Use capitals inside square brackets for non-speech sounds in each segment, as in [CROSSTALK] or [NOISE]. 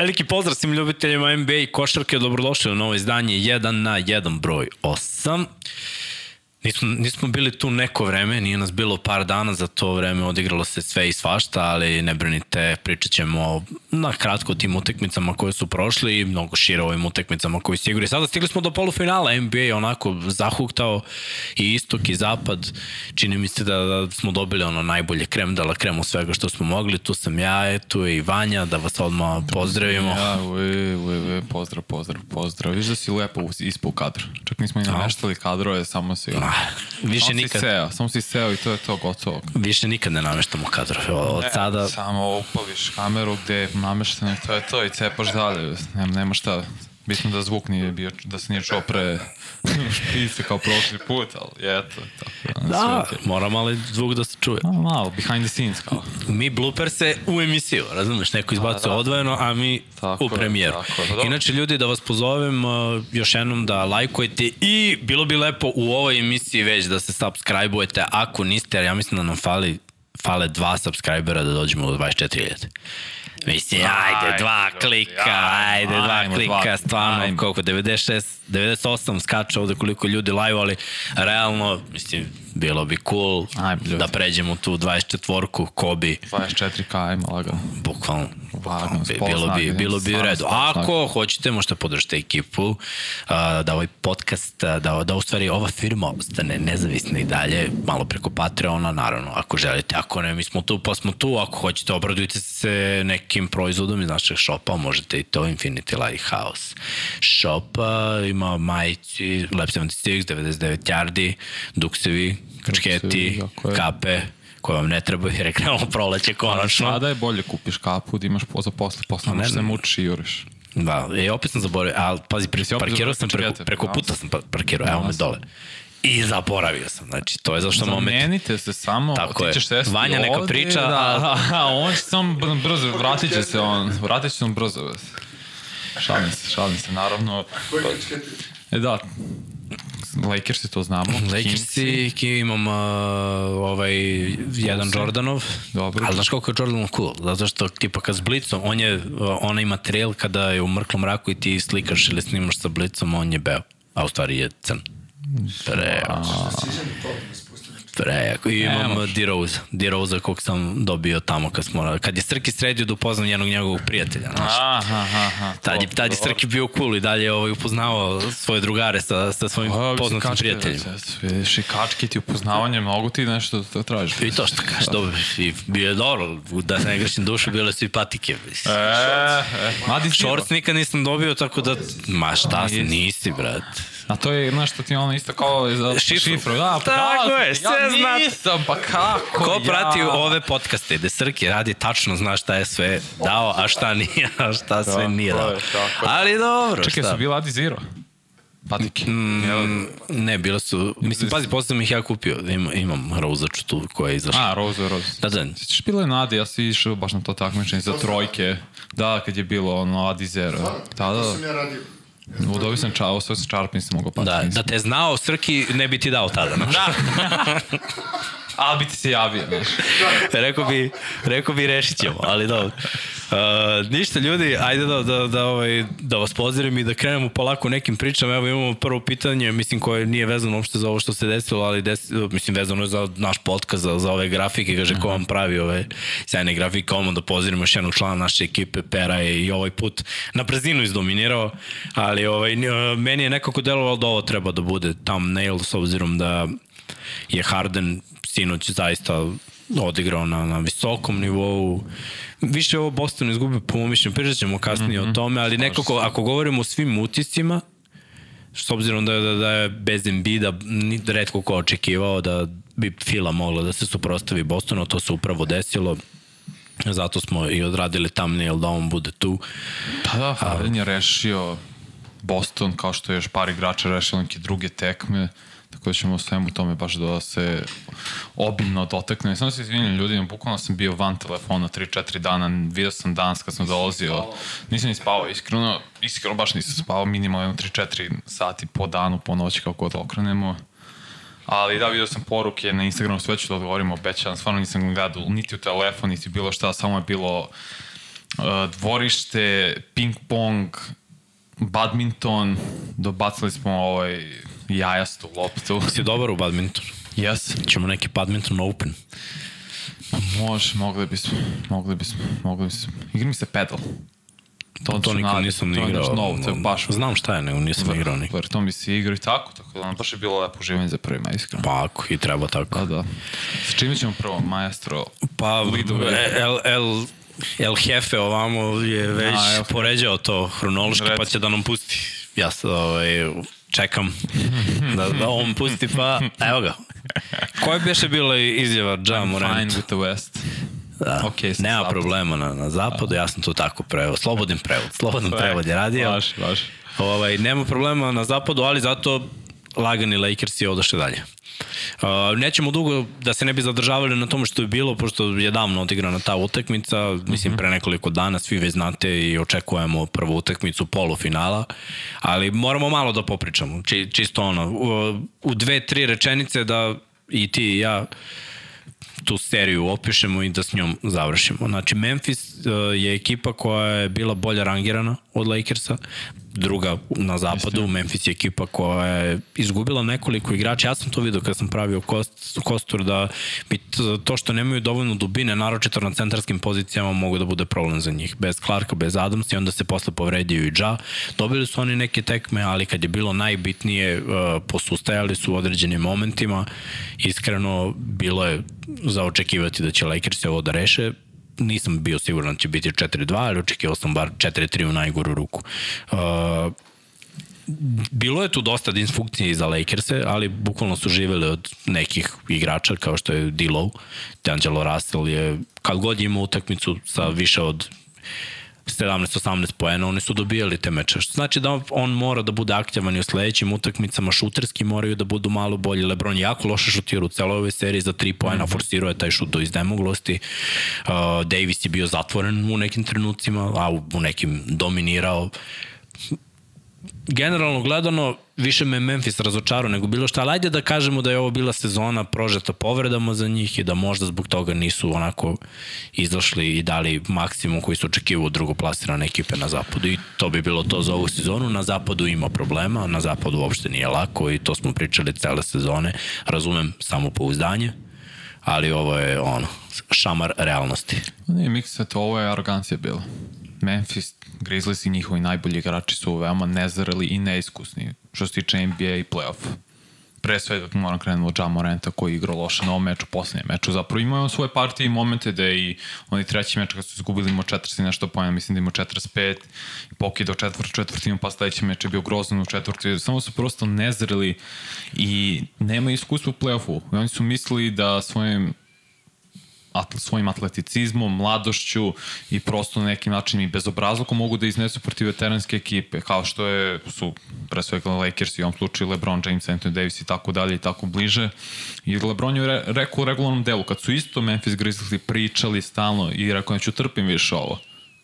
Veliki pozdrav svim ljubiteljima NBA i košarke, dobrodošli u novo izdanje 1 na 1 broj 8. Nismo, nismo bili tu neko vreme, nije nas bilo par dana, za to vreme odigralo se sve i svašta, ali ne brinite, pričat ćemo na kratko o tim utekmicama koje su prošli i mnogo šire ovim utekmicama koji su igri. Sada stigli smo do polufinala, NBA onako zahuktao i istok i zapad. Čini mi se da, da smo dobili ono najbolje krem dala kremu svega što smo mogli. Tu sam ja, tu je i Vanja, da vas odmah pozdravimo. Ja, uj, uj, uj, pozdrav, pozdrav, pozdrav. Viš da si lepo ispao kadr. Čak nismo i nameštali kadrove, samo si... Više samo nikad, si seo, samo si seo i to je to gotovo. više nikad ne nameštamo kadrove. Od sada... Samo upališ kameru gde je namešteno i to je to i cepaš dalje. Nema, nema šta. Bitno da zvuk nije bio, da se nije čuo pre [LAUGHS] špice kao prošli put, ali eto. Tako, Da, sve mora malo zvuk da se čuje. A, malo, behind the scenes kao. Mi blooperse u emisiju, razumeš, neko izbacuje da. odvojeno, a mi Tako u je, premijeru. tako pa dobro. Inače, ljudi, da vas pozovem uh, još jednom da lajkujete i bilo bi lepo u ovoj emisiji već da se subscribe-ujete ako niste, jer ja mislim da nam fali fale dva subscribera da dođemo do 24.000. Mislim, ajde, dva klika, ajde, dva klika, dva, stvarno, ajmo. koliko, 96, 98 skače ovde koliko ljudi lajvali, realno, mislim, bilo bi cool ljudi. da pređemo tu 24-ku, Kobi, 24k, ajmo lagano. bukvalno, Lagano, bi, bilo bi, bilo bi u redu. Ako hoćete, možete podržati ekipu, a, da ovaj podcast, da, da u stvari ova firma ostane nezavisna i dalje, malo preko Patreona, naravno, ako želite, ako ne, mi smo tu, pa smo tu, ako hoćete, obradujte se nekim proizvodom iz našeg šopa, možete i to, Infinity Lighthouse shop, ima majici, Lab 76, 99 yardi, duksevi, kačketi, tako je. kape, koje vam ne trebaju, jer je krenulo proleće konačno. Sada je bolje kupiš kapu da imaš po- za posle, posle ne možeš se znam. mučiš i juriš. Da, i opet sam zaboravio, ali pazi, pre, parkirao sam preko, preko da. puta sam pa- parkirao, evo me dole. I zaboravio sam, znači to je zašto moment. Zamenite se samo, Tako ti ćeš sesti Vanja neka ovde, priča, da, [LAUGHS] a- on će samo br- brzo, vratit će se on, vratit će se on brzo. Šalim se, šalim se, naravno. E da, Lakersi to znamo. [CLEARS THROAT] Lakersi, ki imam uh, ovaj, jedan Jordanov, Dobro. ali znaš koliko je Jordanov cool, zato što tipa kad s Blicom, on je, uh, ona ima trail kada je u mrklom mraku i ti slikaš ili snimaš sa Blicom, on je beo, a u stvari je crn. Prejako. Prejako. I Ne imam može. D-Rose, D-Rose kog sam dobio tamo kad smo, kad je Strki sredio da upoznam jednog njegovog prijatelja, znaš. Aha, aha, aha. Tad je, tad je Strki bio cool i dalje je ovaj, upoznavao svoje drugare sa, sa svojim poznatim prijateljima. Vidiš i kačke ti upoznavanje, mnogo ti nešto da tražiš. I to što kažeš, dobro, i bio je dobro, da se ne grešim dušu, bile su i patike. E, e, mladi Zero. Shorts nikad nisam dobio, tako da, ma šta si, nisi, brat. A to je, znaš, što ti ono isto kao za Šifru. šifru. Da, pa Tako da, je, sve znate. nisam, pa kako Ko ja? prati ove podcaste gde Srki radi, tačno zna šta je sve dao, a šta nije, a šta sve Tako nije je, dao. Ali dobro, Čekaj, šta? su bili Adi Zero? Patike. Mm, Ne, bilo su, mislim, pazi, posle sam ih ja kupio, imam, imam rouzaču tu koja je izašla. A, Rose, Rose. Da, da. Sjećaš bilo je na Adi, ja sam išao baš na to takmičenje za trojke. Da, kad je bilo ono Adi Zero. Da, da, sam da. ja radio. U sam čao, sve sam čarp, nisam mogao patiti. Da, da te znao Srki, ne bi ti dao tada. [LAUGHS] [LAUGHS] Da. Ali bi ti se javio, [LAUGHS] rekao bi, rekao bi rešit ćemo, ali dobro. Uh, ništa ljudi, ajde da, da, da, ovaj, da vas pozdravim i da krenemo polako nekim pričama. Evo imamo prvo pitanje, mislim koje nije vezano uopšte za ovo što se desilo, ali desi, mislim vezano je za naš podcast, za, za ove grafike, kaže ko vam pravi ove sjajne grafike, ovo da pozdravimo još jednog člana naše ekipe, Pera je i ovaj put na brzinu izdominirao, ali ovaj, meni je nekako delovalo da ovo treba da bude thumbnail s obzirom da je Harden sinoć zaista odigrao na, na visokom nivou. Više ovo Boston izgubio po mom mišljenju, pričat ćemo kasnije mm -hmm. o tome, ali nekako ako govorimo o svim utiscima, s obzirom da, da, da je bez Embida ni- redko ko očekivao da bi Fila mogla da se suprostavi Bostonu, to se upravo desilo. Zato smo i odradili thumbnail da on bude tu. Pa da, Harden je rešio Boston kao što je još par igrača rešio neke druge tekme. Tako da ćemo svemu tome baš da se obimno dotakne. Samo se izvinjam ljudima, bukvalno sam bio van telefona 3-4 dana, vidio sam danas kad sam dolazio. Nisam ni spavao, iskreno, iskreno baš nisam spavao, minimalno 3-4 sati po danu, po noći, kako god okrenemo. Ali da, vidio sam poruke na Instagramu, sve ću da odgovorim, obećavam, stvarno nisam gledao niti u telefon, niti bilo šta, samo je bilo uh, dvorište, ping-pong, badminton, dobacili smo ovaj jajastu loptu. Si dobar u badmintonu? Yes. Ćemo neki badminton open. Može, mogli bismo, mogli bismo, mogli bismo. Igra mi se pedal. To, to nikad nisam to igrao. Novo, to je baš... Znam šta je, nego nisam igrao nikad. Ver, to mi se igra i tako, tako da baš je bilo lepo živanje za prvi maj, iskreno. Pa ako, i treba tako. Da, da. Sa čime ćemo prvo, maestro? Pa, Lidove. El, el, El Jefe ovamo je već A, poređao to hronološki, pa će da nam pusti. Ja ovaj, čekam da, da on pusti, pa evo ga. Koja bi še bila izjava Ja Morant? fine with the West. Da, okay, nema zapad. problema na, na zapadu, ja sam to tako prevod, slobodan prevod, slobodan prevod je radio. Vaš, vaš. Ovaj, nema problema na zapadu, ali zato lagani Lakers je odošli dalje. Uh, nećemo dugo da se ne bi zadržavali na tome što je bilo, pošto je davno odigrana ta utakmica, mislim pre nekoliko dana, svi već znate i očekujemo prvu utakmicu polufinala, ali moramo malo da popričamo, či, čisto ono, u, u dve, tri rečenice da i ti i ja tu seriju opišemo i da s njom završimo. Znači, Memphis uh, je ekipa koja je bila bolje rangirana od Lakersa, druga na zapadu, Memphis je ekipa koja je izgubila nekoliko igrača. Ja sam to vidio kad sam pravio kost, kostur da bi to što nemaju dovoljno dubine, naročito na centarskim pozicijama, mogu da bude problem za njih. Bez Clarka, bez Adams i onda se posle povredio i Ja. Dobili su oni neke tekme, ali kad je bilo najbitnije, uh, posustajali su u određenim momentima. Iskreno, bilo je za očekivati da će Lakers ovo da reše nisam bio siguran da će biti 4-2, ali očekivao sam bar 4-3 u najgoru ruku. Uh, bilo je tu dosta disfunkcije za Lakers-e, ali bukvalno su živeli od nekih igrača kao što je D-Low. D'Angelo Russell je, kad god ima utakmicu sa više od 17-18 poena, oni su dobijali te meče. Što znači da on mora da bude aktivan i u sledećim utakmicama, šuterski moraju da budu malo bolji. Lebron jako loše šutira u celoj ovoj seriji za 3 poena, mm -hmm. forsirao je taj šut do izdemoglosti. Uh, Davis je bio zatvoren u nekim trenucima, a u nekim dominirao generalno gledano, više me Memphis razočarao nego bilo šta, ali ajde da kažemo da je ovo bila sezona prožeta povredama za njih i da možda zbog toga nisu onako izašli i dali maksimum koji su očekivali od drugoplasirane ekipe na zapadu i to bi bilo to za ovu sezonu. Na zapadu ima problema, na zapadu uopšte nije lako i to smo pričali cele sezone. Razumem samo pouzdanje, ali ovo je ono, šamar realnosti. Nije mikset, ovo je arogancija bila. Memphis, Grizzlies i njihovi najbolji igrači su veoma nezreli i neiskusni što se tiče NBA i playoff. Pre svega moram krenuti od Jamorenta koji je igrao loše na ovom meču, poslednjem meču. Zapravo imao svoje partije i momente da i oni treći meč kad su izgubili imao 40 nešto pojena, mislim da imao 45 i pokidao četvrt, četvrtinu, pa sledeći meč je bio grozan u četvrti. Samo su prosto nezreli i nema iskustva u playoffu. Oni su mislili da svojim atle, svojim atleticizmom, mladošću i prosto na nekim način i bezobrazlukom mogu da iznesu protiv veteranske ekipe, kao što je, su pre svega Lakers i u ovom slučaju LeBron James, Anthony Davis i tako dalje i tako bliže. I LeBron je re, rekao u regularnom delu, kad su isto Memphis Grizzlies pričali stalno i rekao neću trpim više ovo.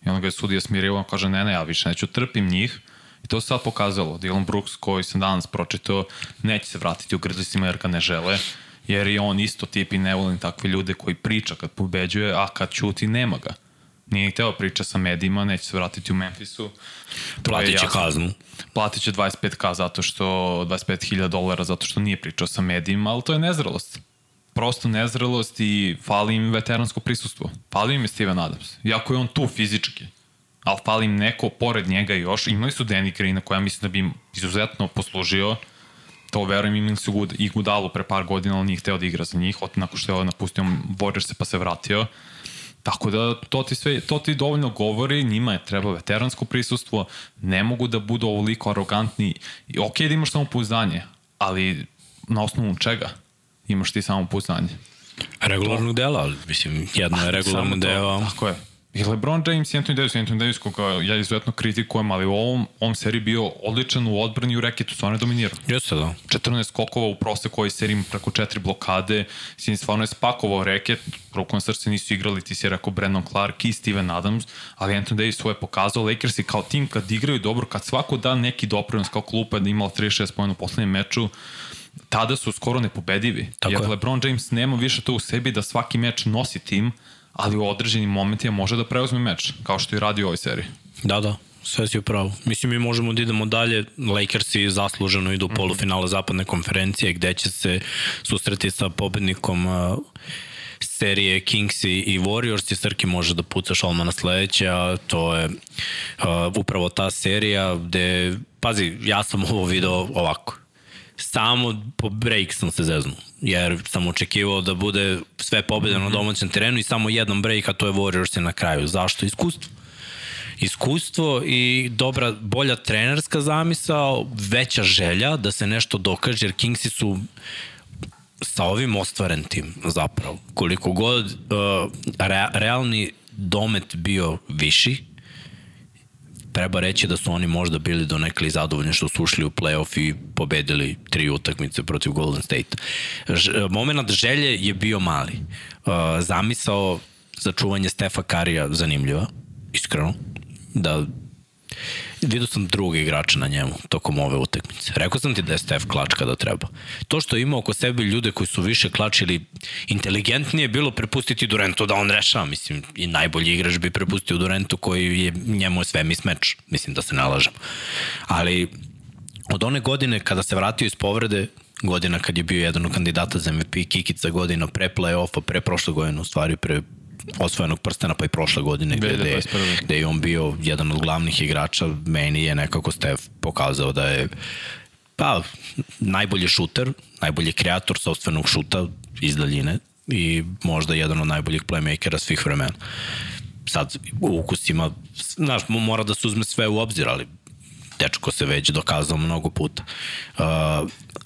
I onda ga je sudija smirio, on kaže ne, ne, ja više neću trpim njih. I to se sad pokazalo. Dylan Brooks, koji sam danas pročitao, neće se vratiti u Grizzliesima jer ga ne žele jer je on isto tip i ne volim takve ljude koji priča kad pobeđuje, a kad ćuti nema ga. Nije hteo priča sa medijima, neće se vratiti u Memphisu. Platit će kaznu. Platit će 25k zato što, 25.000 dolara zato što nije pričao sa medijima, ali to je nezrelost. Prosto nezrelost i fali im veteransko prisustvo. Fali im je Steven Adams. Iako je on tu fizički, ali fali im neko pored njega još. Imali su Danny Green koja mislim da bi im izuzetno poslužio to verujem imali su i Gudalu pre par godina, ali nije hteo da igra za njih, od, nakon što je napustio Warriors se pa se vratio. Tako da to ti, sve, to ti dovoljno govori, njima je treba veteransko prisustvo, ne mogu da budu ovoliko arogantni. I ok da imaš samo pouzdanje, ali na osnovu čega imaš ti samo pouzdanje? Regularnog dela, mislim, jedno je regularno delo. Tako je I LeBron James i Anthony Davis, Anthony Davis koga ja izuzetno kritikujem, ali u ovom, ovom seriji bio odličan u odbrani i u reketu, stvarno je dominirao. Jeste da. 14 skokova u proseku ovoj seriji preko 4 blokade, sin stvarno je spakovao reket, rukom srce nisu igrali, ti si rekao Brandon Clark i Steven Adams, ali Anthony Davis svoje pokazao, Lakers kao tim kad igraju dobro, kad svako da neki doprinos kao klupa da imala 36 pojena u poslednjem meču, tada su skoro nepobedivi. Tako Jer je. LeBron James nema više to u sebi da svaki meč nosi tim, ali u određenim momentima može da preuzme meč, kao što i radi u ovoj seriji. Da, da, sve si upravo. Mislim, mi možemo da idemo dalje. Lakersi zasluženo idu u mhm. polufinale zapadne konferencije gde će se susreti sa pobednikom uh, serije Kings i, Warriors i Srki može da puca sledeće, a to je uh, upravo ta serija gde, pazi, ja sam ovo video ovako samo po break sam se zeznuo, jer sam očekivao da bude sve pobjede mm -hmm. na mhm. domaćem terenu i samo jedan break, a to je Warriors na kraju. Zašto? Iskustvo. Iskustvo i dobra, bolja trenerska zamisao, veća želja da se nešto dokaže, jer Kingsi su sa ovim ostvaren tim zapravo. Koliko god uh, re, realni domet bio viši, treba reći da su oni možda bili do nekli zadovoljni što su ušli u playoff i pobedili tri utakmice protiv Golden State. Moment želje je bio mali. Uh, zamisao za čuvanje Stefa Karija zanimljiva, iskreno, da Vidio sam drugog igrača na njemu tokom ove utakmice. Rekao sam ti da je Stef klač kada treba. To što ima oko sebe ljude koji su više klačili inteligentnije bilo prepustiti Durantu da on rešava. Mislim, i najbolji igrač bi prepustio Durantu koji je njemu sve mismeč. Mislim da se nalažem. Ali od one godine kada se vratio iz povrede, godina kad je bio jedan od kandidata za MVP, Kikica godina pre play-offa, pre prošle godine, u stvari pre osvojenog prstena pa i prošle godine gde, gde, gde je on bio jedan od glavnih igrača, meni je nekako Stef pokazao da je pa najbolji šuter, najbolji kreator sobstvenog šuta iz daljine i možda jedan od najboljih playmakera svih vremena. Sad, u ukusima, znaš, mora da se uzme sve u obzir, ali dečko se već dokazao mnogo puta. Uh,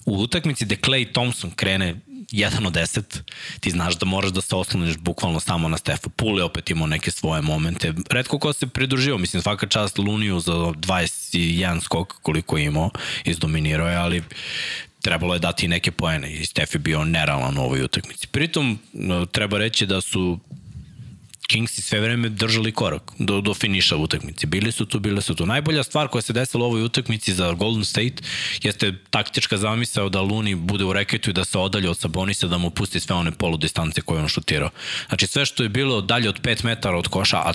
u utakmici gde Clay Thompson krene 1 od 10, ti znaš da moraš da se osloniš bukvalno samo na Stefa. Pule opet imao neke svoje momente. Redko ko se pridružio, mislim svaka čast Luniju za 21 skok koliko je imao, izdominirao je, ali trebalo je dati neke poene i Stef je bio nerealan u ovoj utakmici. Pritom, treba reći da su Kingsi sve vreme držali korak do, do finiša u utakmici. Bili su tu, bile su tu. Najbolja stvar koja se desila u ovoj utakmici za Golden State jeste taktička zamisao da Luni bude u reketu i da se odalje od Sabonisa, da mu pusti sve one polu distance koje on šutirao. Znači sve što je bilo dalje od 5 metara od koša, a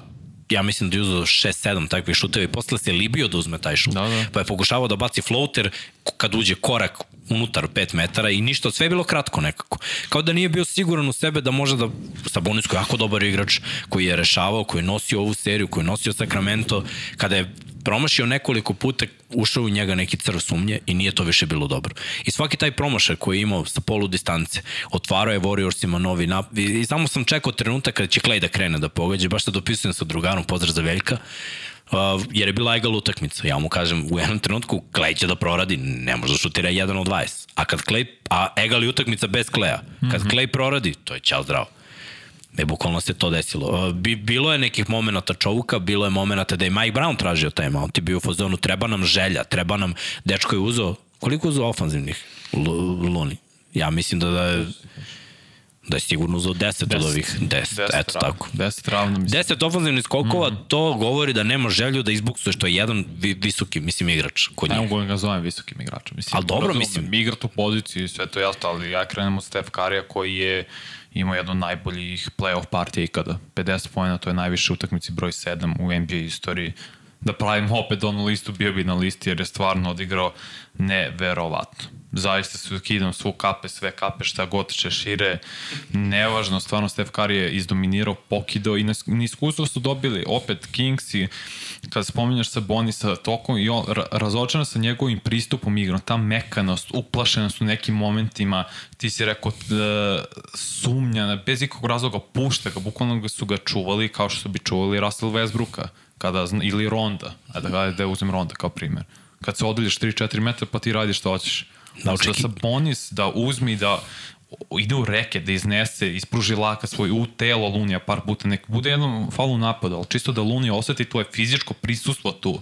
ja mislim da je uzao 6-7 takvih šuteva i posle se libio da uzme taj šut. Da, da. Pa je pokušavao da baci floater kad uđe korak unutar 5 metara i ništa, sve je bilo kratko nekako. Kao da nije bio siguran u sebe da može da, Sabonis koji je jako dobar igrač, koji je rešavao, koji je nosio ovu seriju, koji je nosio Sacramento, kada je promašio nekoliko puta, ušao u njega neki crv sumnje i nije to više bilo dobro. I svaki taj promašaj koji je imao sa polu distance, otvarao je Warriorsima novi nap... I samo sam čekao trenutak kada će Clay da krene da pogađa, baš da dopisujem sa drugarom, pozdrav za Veljka, jer je bila egal utakmica. Ja mu kažem, u jednom trenutku Clay će da proradi, ne može da šutira 1 od 20. A kad Clay, a egal je utakmica bez Claya. Kad mm -hmm. Clay proradi, to je čao zdravo. Ne, bukvalno se to desilo. Bi, bilo je nekih momenta čovuka, bilo je momenta da je Mike Brown tražio time out i bio u fazonu, treba nam želja, treba nam, dečko je uzao, koliko je uzao ofanzivnih Luni? Ja mislim da, da je da je sigurno uzao 10 od ovih 10, 10 eto ravno. tako. 10 ravno mislim. 10 ofanzivnih skokova, mm -hmm. to govori da nema želju da izbuksuje što je jedan vi, visoki, mislim, igrač kod njih. Ne mogu da ga zovem visokim igračom. Mislim, ali dobro, mislim. Mi igra tu poziciju, sve to jasno, ali ja krenem od Steph Karija koji je imao jedno od najboljih playoff partija ikada. 50 pojena, to je najviše utakmici broj 7 u NBA istoriji. Da pravim opet onu listu, bio bi na listi jer je stvarno odigrao neverovatno. Zaista se ukidam svu kape, sve kape, šta god šire. Nevažno, stvarno Steph Curry je izdominirao, pokidao i na iskustvo su dobili opet Kings i kada spominjaš sa Bonisa tokom i on razočaran sa njegovim pristupom igrom, ta mekanost, uplašenost u nekim momentima, ti si rekao uh, sumnja, bez ikog razloga pušta ga, bukvalno su ga čuvali kao što bi čuvali Russell Westbrooka kada, ili Ronda, a da, da uzem Ronda kao primer. Kad se odaljiš 3-4 metra pa ti radiš što hoćeš. Da, da sa Bonis da uzmi da ide u reke, da iznese, ispruži laka svoj u telo Lunija par puta, nek bude jednom falu napada, ali čisto da Lunija oseti tvoje fizičko prisustvo tu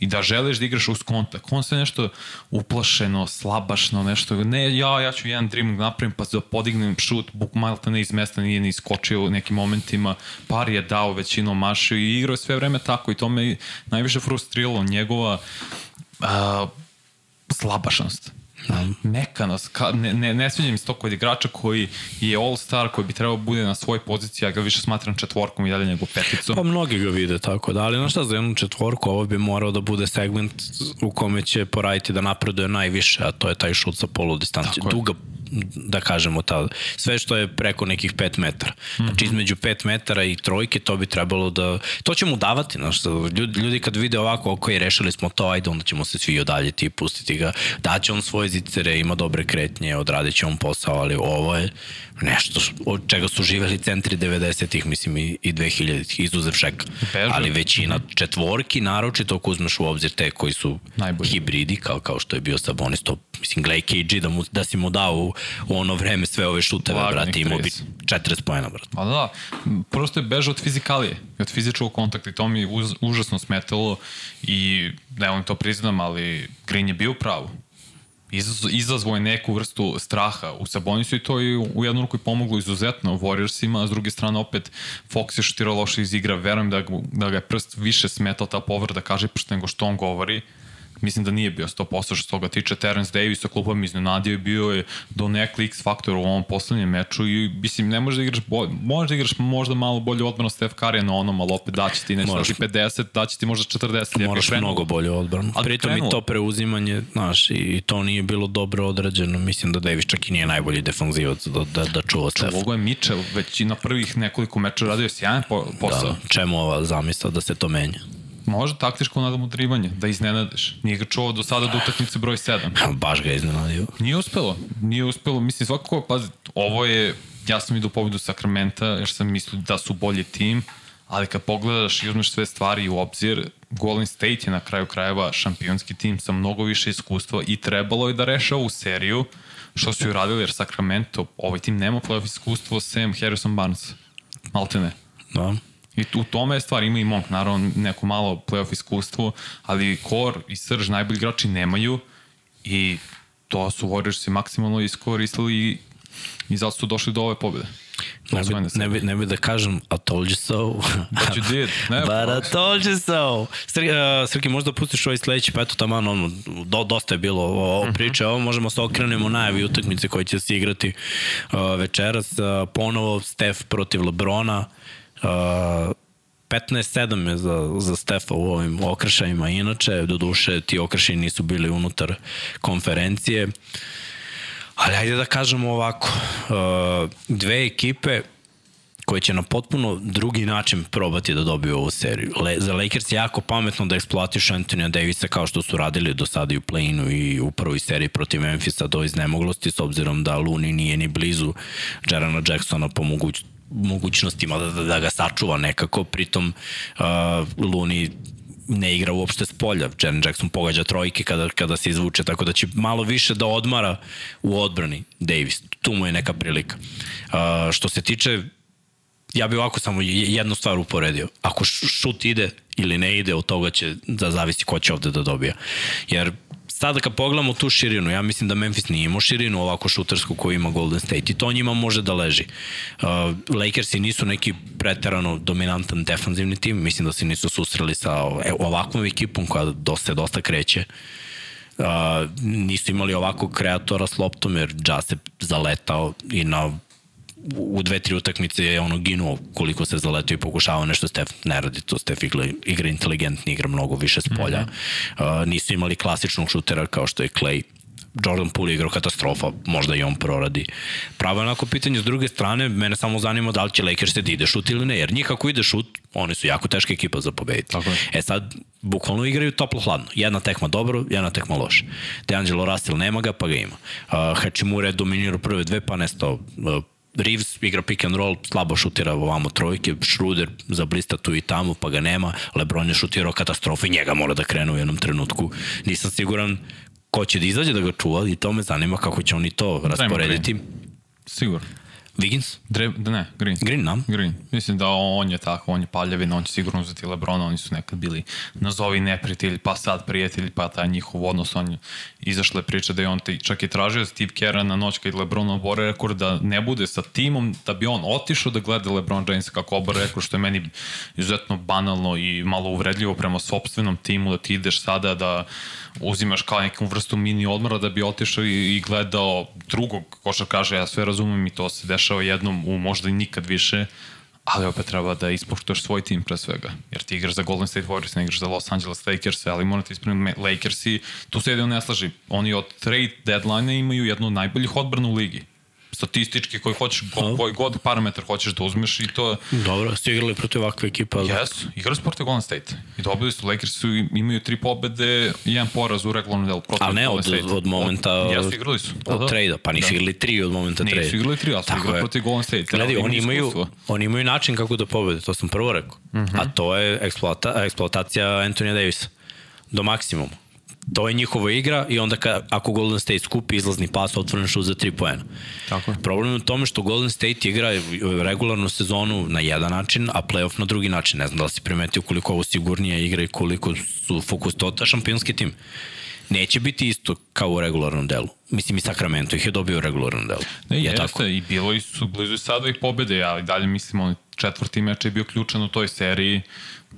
i da želiš da igraš uz kontakt. On se nešto uplašeno, slabašno, nešto, ne, ja, ja ću jedan dribbling napravim pa da podignem šut, buk Malta ne iz mesta nije ni iskočio u nekim momentima, par je dao većinom mašu i igrao sve vreme tako i to me najviše frustriralo, njegova uh, slabašnost Mekanost, ka, ne, ne, ne sviđa mi se to kod igrača koji je all-star, koji bi trebao bude na svoj poziciji, ja ga više smatram četvorkom i dalje nego peticom. Pa mnogi ga vide tako da, ali znaš šta za jednu četvorku, ovo bi morao da bude segment u kome će poraditi da napreduje najviše, a to je taj šut sa polu distancije. Duga da kažemo, ta, sve što je preko nekih 5 metara. Znači između 5 metara i trojke to bi trebalo da, to ćemo davati, znaš, ljudi, ljudi kad vide ovako, ok, rešili smo to, ajde, onda ćemo se svi odaljiti i pustiti ga, daće on svoje zicere, ima dobre kretnje, odradit će on posao, ali ovo je nešto od čega su živeli centri 90-ih, mislim i, i 2000-ih, izuzev šeka. Bežu. Ali većina četvorki, naročito ako uzmeš u obzir te koji su Najbolji. hibridi, kao, kao što je bio Sabonis, to, mislim, gledaj KG da, mu, da si mu dao u, ono vreme sve ove šuteve, Lagnik brate, imao bi 40 pojena, brate. Pa da, prosto je bežao od fizikalije, od fizičkog kontakta i to mi uz, užasno smetalo i ne volim to priznam, ali Green je bio pravo izazvo je neku vrstu straha u Sabonisu i to je u jednu ruku i pomoglo izuzetno Warriorsima, a s druge strane opet Fox je šutirao loše iz igra, verujem da, da ga je prst više smetao ta povrda, kaže prst nego što on govori mislim da nije bio 100% što se toga tiče. Terence Davis sa klubom iznenadio i bio je do nekli X faktor u ovom poslednjem meču i mislim ne možeš da igraš bolje, možeš da igraš možda malo bolje odbranu Steph Curry na onom, ali opet daće ti nešto ti 50, daće ti možda 40. Moraš ja mnogo bolje odbranu. Pritom i to preuzimanje, znaš, i to nije bilo dobro odrađeno. Mislim da Davis čak i nije najbolji defanzivac da, da, da čuva Steph. Čuvo je Mitchell, već i na prvih nekoliko meča radio sjajan posao. Da, čemu ova zamisla da se to menja? Može taktičko nadamudrivanje, da iznenadiš. Nije ga čuo do sada do utakmice broj 7. [LAUGHS] Baš ga iznenadio. Nije uspelo. Nije uspelo. Mislim, svakako, pazi, ovo je, ja sam idu pobedu Sakramenta, jer sam mislio da su bolji tim, ali kad pogledaš i uzmeš sve stvari u obzir, Golden State je na kraju krajeva šampionski tim sa mnogo više iskustva i trebalo je da reša ovu seriju, što su ju radili, jer Sacramento, ovaj tim nema playoff iskustvo, sem Harrison Barnes. Malte ne. Da. I u tome je stvar, ima i Monk, naravno neko malo playoff iskustvo, ali core i srž najbolji igrači nemaju i to su Warriorsi maksimalno iskoristili i, i zato su došli do ove pobjede. Ne bi, ne, bi, ne bi da kažem, I told you so. [LAUGHS] But you did. Ne, But I told you so. Srki, uh, Srki možda pustiš ovaj sledeći, pa eto tamo, ono, do, dosta je bilo ovo mhm. priče, ovo možemo se okrenemo najavi utakmice koje će se igrati uh, večeras. Uh, ponovo Steph protiv Lebrona. Uh, 15-7 je za, za Stefa u ovim okršajima. Inače, do duše, ti okršaji nisu bili unutar konferencije. Ali ajde da kažemo ovako, uh, dve ekipe koje će na potpuno drugi način probati da dobiju ovu seriju. Le, za Lakers je jako pametno da eksploatišu Antonija Davisa kao što su radili do sada i u play-inu i u prvoj seriji protiv Memphisa do iznemoglosti, s obzirom da Looney nije ni blizu Jarana Jacksona po moguć, mogućnostima da, da, da ga sačuva nekako, pritom uh, Luni ne igra uopšte s polja. Jaren Jackson pogađa trojke kada, kada se izvuče, tako da će malo više da odmara u odbrani Davis. Tu mu je neka prilika. Uh, što se tiče ja bih ovako samo jednu stvar uporedio. Ako šut ide ili ne ide, od toga će da zavisi ko će ovde da dobija. Jer sada kad pogledamo tu širinu, ja mislim da Memphis nije imao širinu ovako šutarsku koju ima Golden State i to njima može da leži. Uh, Lakersi nisu neki preterano dominantan defanzivni tim, mislim da se nisu susreli sa e, ovakvom ekipom koja dosta, dosta kreće. Uh, nisu imali ovakvog kreatora s loptom jer Ja se zaletao i na u dve, tri utakmice je ono ginuo koliko se zaletio i pokušavao nešto Stef ne radi to, Stef igra, igra inteligentni, igra mnogo više s polja. Mm -hmm. uh, nisu imali klasičnog šutera kao što je Clay. Jordan Poole igrao katastrofa, možda i on proradi. Pravo je onako pitanje s druge strane, mene samo zanima da li će Lakers da ide šut ili ne, jer njih ako ide šut, oni su jako teška ekipa za pobediti. Tako je. E sad, bukvalno igraju toplo-hladno. Jedna tekma dobro, jedna tekma loša. DeAngelo Russell nema ga, pa ga ima. Uh, Hachimura je dominirao prve dve, pa nestao uh, Reeves igra pick and roll, slabo šutira ovamo trojke, Schroeder zablista tu i tamo, pa ga nema, Lebron je šutirao katastrofe, njega mora da krenu u jednom trenutku. Nisam siguran ko će da izađe da ga čuva i to me zanima kako će oni to rasporediti. Sigurno. Wiggins? Dre, da ne, Green. Green, nam? Green. Mislim da on je tako, on je paljavin, on će sigurno uzeti Lebrona, oni su nekad bili nazovi neprijatelji, pa sad prijatelji, pa taj njihov odnos, on je izašle priče da je on te, čak i tražio Steve Kerr na noć kad Lebron obore rekord da ne bude sa timom, da bi on otišao da gleda Lebron James kako obore rekord, što je meni izuzetno banalno i malo uvredljivo prema sobstvenom timu, da ti ideš sada da uzimaš kao neku vrstu mini odmora da bi otišao i, i gledao drugog kaže, ja sve razumem i to se dešava jednom u možda i nikad više, ali opet treba da ispoštuješ svoj tim pre svega. Jer ti igraš za Golden State Warriors, ne igraš za Los Angeles Lakers, ali morate ispraviti Lakersi, tu se jedino ne slaži. Oni od trade deadline imaju jednu od najboljih odbrana u ligi statistički koji hoćeš, ko, koji god parametar hoćeš da uzmeš i to... Dobro, ste igrali protiv ovakve ekipe, ali... Yes, igrali su protiv Golden State. I dobili su, Lakers su, imaju tri pobede jedan poraz u regularnom delu protiv Ali ne od, State. od momenta... Od, jesu, igrali su. Da, od da. trade-a, pa nisu da. igrali tri od momenta trade-a. Nisu igrali tri, ali su igrali protiv Golden State. Gledaj, oni imaju, oni imaju način kako da pobede, to sam prvo rekao. Mhm. -huh. A to je eksploata, eksploatacija Antonija Davisa do maksimuma to je njihova igra i onda ka, ako Golden State skupi izlazni pas, otvoren šut za 3 poena. Tako je. Problem je u tome što Golden State igra regularnu sezonu na jedan način, a playoff na drugi način. Ne znam da li si primetio koliko ovo sigurnija igra i koliko su fokus tota šampionski tim. Neće biti isto kao u regularnom delu. Mislim i Sacramento ih je dobio u regularnom delu. Ne, je jeste, tako? i bilo su blizu sada ih pobede, ali dalje mislim on četvrti meč je bio ključan u toj seriji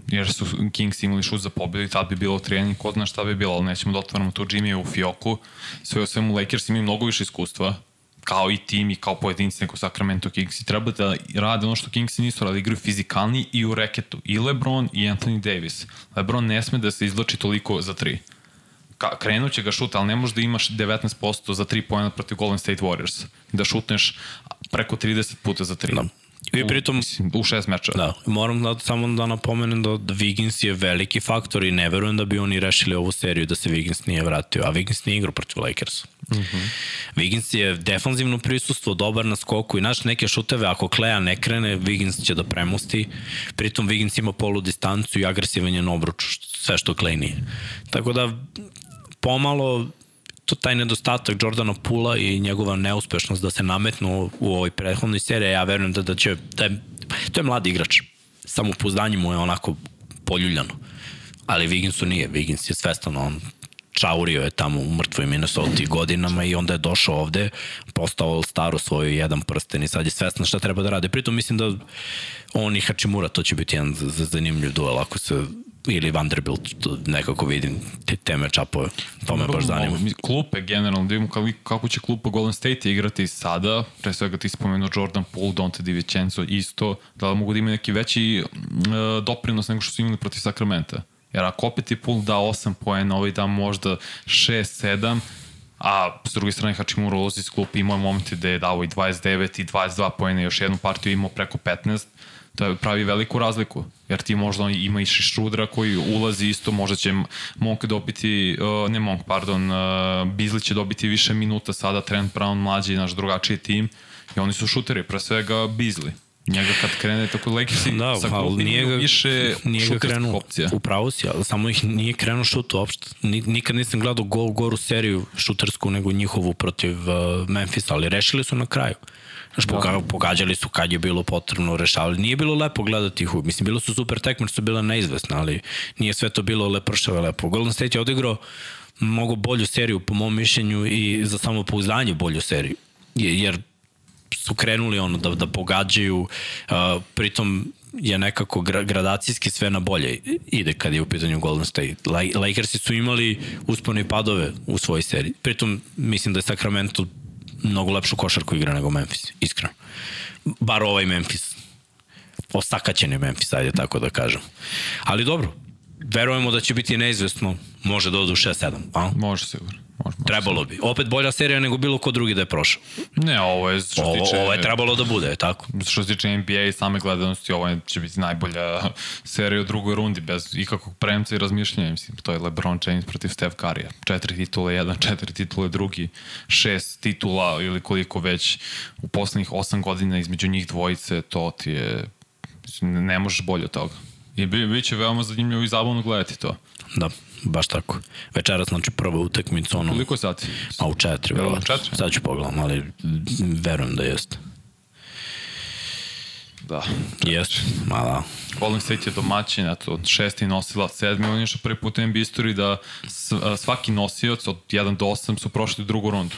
jer su Kings imali šut za pobedu i tad bi bilo trening, ko zna šta bi bilo, ali nećemo da otvaramo tu Jimmy u fioku. Sve o svemu Lakers imaju mnogo više iskustva, kao i tim i kao pojedinci nego Sacramento Kings i treba da rade ono što Kings nisu rade, igraju fizikalni i u reketu. I LeBron i Anthony Davis. LeBron ne sme da se izloči toliko za tri. Ka, krenut će ga šut, ali ne možeš da imaš 19% za 3 pojena protiv Golden State Warriors. Da šutneš preko 30 puta za 3. Da. I pritom... U šest meča. Da, moram da, samo da napomenem da, da Wiggins je veliki faktor i ne verujem da bi oni rešili ovu seriju da se Wiggins nije vratio, a Wiggins nije igrao protiv Lakers. Mm -hmm. Wiggins je defanzivno prisustvo, dobar na skoku i naš neke šuteve, ako Kleja ne krene, Wiggins će da premusti. Pritom Wiggins ima polu distancu i agresivan je na obruču, sve što Klej nije. Tako da pomalo to taj nedostatak Jordana Pula i njegova neuspešnost da se nametnu u ovoj prethodnoj seriji, ja verujem da, da će, da je, to je mladi igrač. Samo pouzdanje mu je onako poljuljano. Ali Wigginsu nije. Wiggins je svestan, on čaurio je tamo u mrtvoj Minnesota godinama i onda je došao ovde, postao staru svoju jedan prsten i sad je svestan šta treba da rade. Pritom mislim da on i Hachimura, to će biti jedan zanimljiv duel ako se ili Vanderbilt, nekako vidim te, te mečapove, to me baš zanima. Klupe generalno, da vidimo kako će klupa Golden State igrati sada, pre svega ti spomenuo Jordan Poole, Dante DiVincenzo isto, da li mogu da imaju neki veći uh, doprinos nego što su imali protiv Sakramenta. Jer ako opet je Poole da 8 poena, ovaj da možda 6-7, a s druge strane Hachimura ulazi iz klupa imao momente da je dao i 29 i 22 poena, još jednu partiju imao preko 15, to pravi veliku razliku, jer ti možda ima i Šrudra koji ulazi isto, možda će Monk dobiti, uh, ne Monk, pardon, uh, Bizli će dobiti više minuta sada, Trent Brown mlađi, naš drugačiji tim, i oni su šuteri, pre svega Bizli. Njega kad krene tako Lakersi da, sa ali nije ga, više nije ga krenuo, opcija. Upravo si, ali samo ih nije krenuo šut uopšte. Nikad nisam gledao gol, goru seriju šutersku nego njihovu protiv uh, Memphisa, ali rešili su na kraju. Znaš, da. pogađali su kad je bilo potrebno, rešavali. Nije bilo lepo gledati ih. Mislim, bilo su super tekme, su bile neizvesne, ali nije sve to bilo lepršave lepo. Golden State je odigrao mnogo bolju seriju, po mom mišljenju, i za samo pouzdanje bolju seriju. Jer su krenuli ono da, da pogađaju, uh, pritom je nekako gradacijski sve na bolje ide kad je u pitanju Golden State. Lakersi su imali uspone i padove u svojoj seriji. Pritom mislim da je Sacramento mnogo lepšu košarku igra nego Memphis, iskreno. Bar ovaj Memphis. Osakaćen je Memphis, ajde tako da kažem. Ali dobro, verujemo da će biti neizvestno, može da odu 6-7, a? Može sigurno. Može trebalo bi. Opet bolja serija nego bilo ko drugi da je prošao. Ne, ovo je što ovo, tiče... Ovo je trebalo da bude, tako? Što se tiče NBA i same gledanosti, ovo će biti najbolja serija u drugoj rundi, bez ikakvog premca i razmišljanja. Mislim, to je LeBron James protiv Steph Curry-a. Četiri titule, jedan, [LAUGHS] četiri titule, drugi, šest titula ili koliko već u poslednjih osam godina između njih dvojice, to ti je... Ne možeš bolje od toga. I bi, bit će veoma zanimljivo i zabavno gledati to. Da, baš tako. Večeras, znači, prva utekmica, ono... Koliko sati? Ma u četiri, u četiri? Sad ću pogledam, ali verujem da jeste. Da. Jest, ma da. Golden State je domaćin, eto, šesti nosila, sedmi, on je što prvi put u NBA istoriji da svaki nosioc od 1 do 8 su prošli u drugu rundu.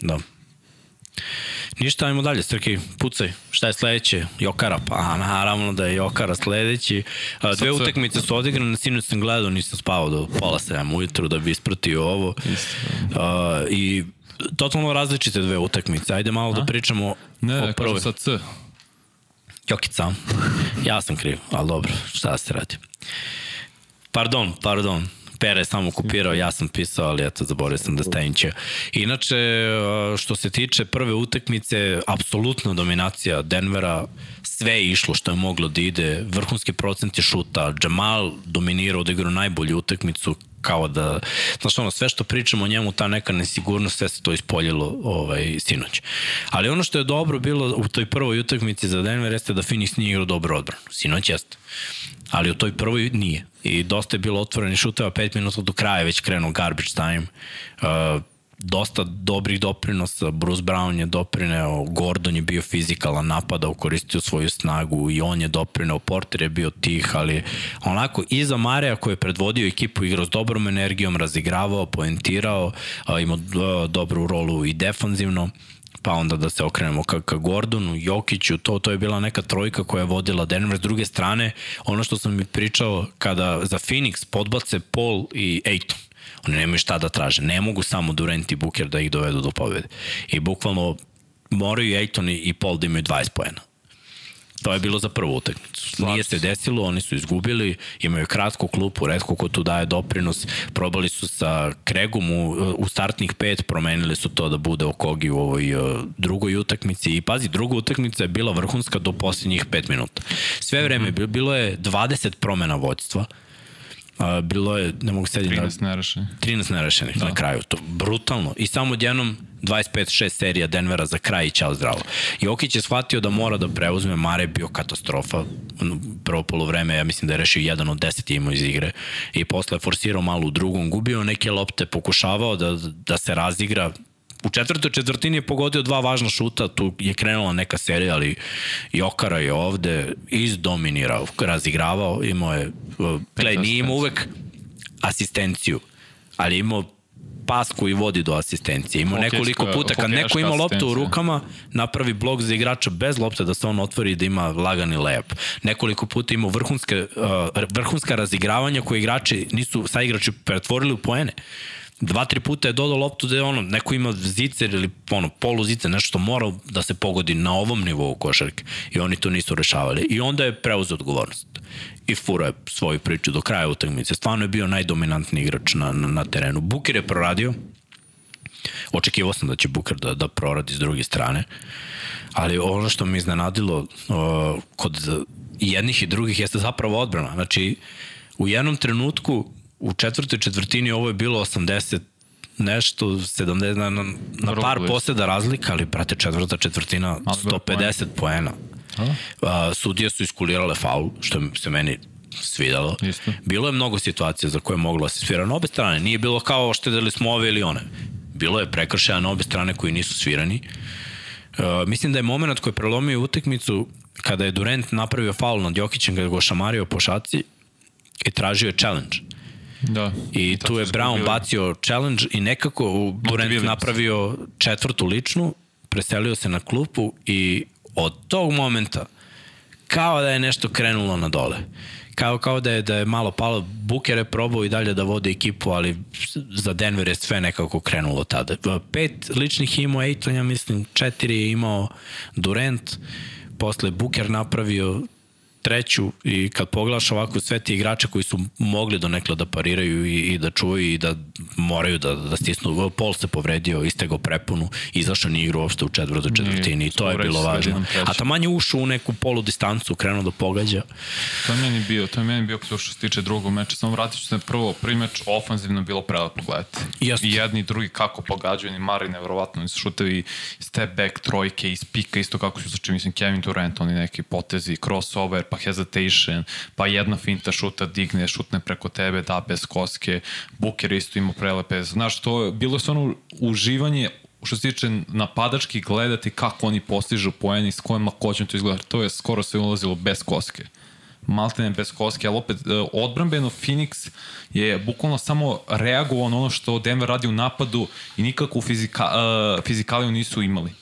Da. Ništa, ajmo dalje, Strki, pucaj. Šta je sledeće? Jokara, pa naravno da je Jokara sledeći. Dve utekmice su odigrane, sinoć sam gledao, nisam spavao do pola 7 ujutru da bi ispratio ovo. Isto. Uh, I totalno različite dve utakmice. Ajde malo da A? da pričamo ne, o prvoj. Ne, sad C. Jokica. Ja sam kriv, ali dobro, šta da se radi. Pardon, pardon. Pere je samo kopirao, ja sam pisao, ali eto, zaboravio sam da stavim će. Inače, što se tiče prve utakmice, apsolutna dominacija Denvera, sve je išlo što je moglo da ide, vrhunski procent je šuta, Jamal dominirao da igra najbolju utakmicu, kao da, znaš ono, sve što pričamo o njemu, ta neka nesigurnost, sve se to ispoljilo ovaj, sinoć. Ali ono što je dobro bilo u toj prvoj utakmici za Denver jeste da Phoenix nije igrao dobro odbranu. Sinoć jeste. Ali u toj prvoj nije. I dosta je bilo otvoreni šuteva, 5 minuta do kraja već krenuo garbage time. Uh, dosta dobrih doprinosa, Bruce Brown je doprineo, Gordon je bio fizikalan, napadao, koristio svoju snagu i on je doprineo, Porter je bio tih, ali onako iza Mareja koji je predvodio ekipu, igrao s dobrom energijom, razigravao, poentirao, imao dobru rolu i defanzivno pa onda da se okrenemo ka, ka Gordonu, Jokiću, to, to je bila neka trojka koja je vodila Denver. S druge strane, ono što sam mi pričao, kada za Phoenix podbace Paul i Aiton, Oni nemaju šta da traže. Ne mogu samo Durant i Booker da ih dovedu do pobjede. I bukvalno moraju Ejton i Paul da imaju 20 pojena. To je bilo za prvu utakmicu. Nije se desilo, oni su izgubili, imaju kratku klupu, redko ko tu daje doprinos. Probali su sa Kregom u, u startnih pet, promenili su to da bude Okogi u ovoj uh, drugoj utakmici. I pazi, druga utakmica je bila vrhunska do posljednjih pet minuta. Sve vreme mhm. bilo je 20 promena vođstva. A, bilo je, ne mogu sediti... 13 nerešenih. 13 nerešenih da. na kraju. To brutalno. I samo odjednom 25-6 serija Denvera za kraj i ćao zdravo. Jokić je shvatio da mora da preuzme, Mare je bio katastrofa. Prvo polovreme, ja mislim da je rešio jedan od deset imao iz igre. I posle je forsirao malo u drugom, gubio neke lopte, pokušavao da, da se razigra, U četvrtoj četvrtini je pogodio dva važna šuta, tu je krenula neka serija, ali Jokara je ovde izdominirao, razigravao, imao je, gledaj, nije imao uvek asistenciju, ali imao pas koji vodi do asistencije. Imao nekoliko puta, kad neko ima loptu u rukama, napravi blok za igrača bez lopte da se on otvori i da ima lagani lep. Nekoliko puta imao vrhunske, uh, vrhunska razigravanja koje igrači nisu, sa igrači pretvorili u poene. Uh, dva, tri puta je dodao loptu da je ono, neko ima zicer ili ono, polu zicer, nešto što mora da se pogodi na ovom nivou košarke i oni to nisu rešavali. I onda je preuzeo odgovornost i fura je svoju priču do kraja utakmice. Stvarno je bio najdominantniji igrač na, na, na terenu. Buker je proradio, očekivao sam da će Buker da, da proradi s druge strane, ali ono što mi iznenadilo uh, kod jednih i drugih jeste zapravo odbrana. Znači, u jednom trenutku u četvrtoj četvrtini ovo je bilo 80 nešto, 70, na, na, na par poseda razlika, ali brate četvrta četvrtina 150 poena. A, sudije su iskulirale faul, što se meni svidalo. Isto. Bilo je mnogo situacija za koje je moglo da se svira na obe strane. Nije bilo kao štedili smo ove ili one. Bilo je prekršaja na obe strane koji nisu svirani. Uh, mislim da je moment koji je prelomio utekmicu kada je Durant napravio faul nad Jokićem kada ga šamario po šaci i tražio je challenge. Da. I tu je Brown bili. bacio challenge i nekako Durant napravio četvrtu ličnu, preselio se na klupu i od tog momenta kao da je nešto krenulo na dole. Kao, kao da je, da je malo palo. Booker je probao i dalje da vodi ekipu, ali za Denver je sve nekako krenulo tada. Pet ličnih imao Aiton, ja mislim, četiri je imao Durant, posle Booker napravio treću i kad pogledaš ovako sve ti igrače koji su mogli do nekla da pariraju i, i da čuvaju i da moraju da, da stisnu, Pol se povredio, istegao prepunu, izašao ni igru uopšte u četvrtoj četvrtini i to je bilo važno. A ta manje ušao u neku polu distancu, krenuo da pogađa. To je meni bio, to je meni bio što se tiče drugog meča. Samo vratit ću se prvo, prvi meč ofanzivno bilo prelepo gledati. Jeste. I jedni i drugi kako pogađaju, ni Mari nevjerovatno, oni su šutevi step back, trojke, iz pika, isto kako su znači mislim Kevin Durant, oni neki potezi, crossover, pa pa hesitation, pa jedna finta šuta digne, šutne preko tebe, da bez koske, Buker isto ima prelepe. Znaš, to bilo je ono uživanje što se tiče napadački gledati kako oni postižu poeni, s kojim lakoćem to izgleda. To je skoro sve ulazilo bez koske maltene bez koske, ali opet e, odbranbeno Phoenix je bukvalno samo reagovao na ono što Denver radi u napadu i nikakvu fizika, uh, fizikaliju nisu imali.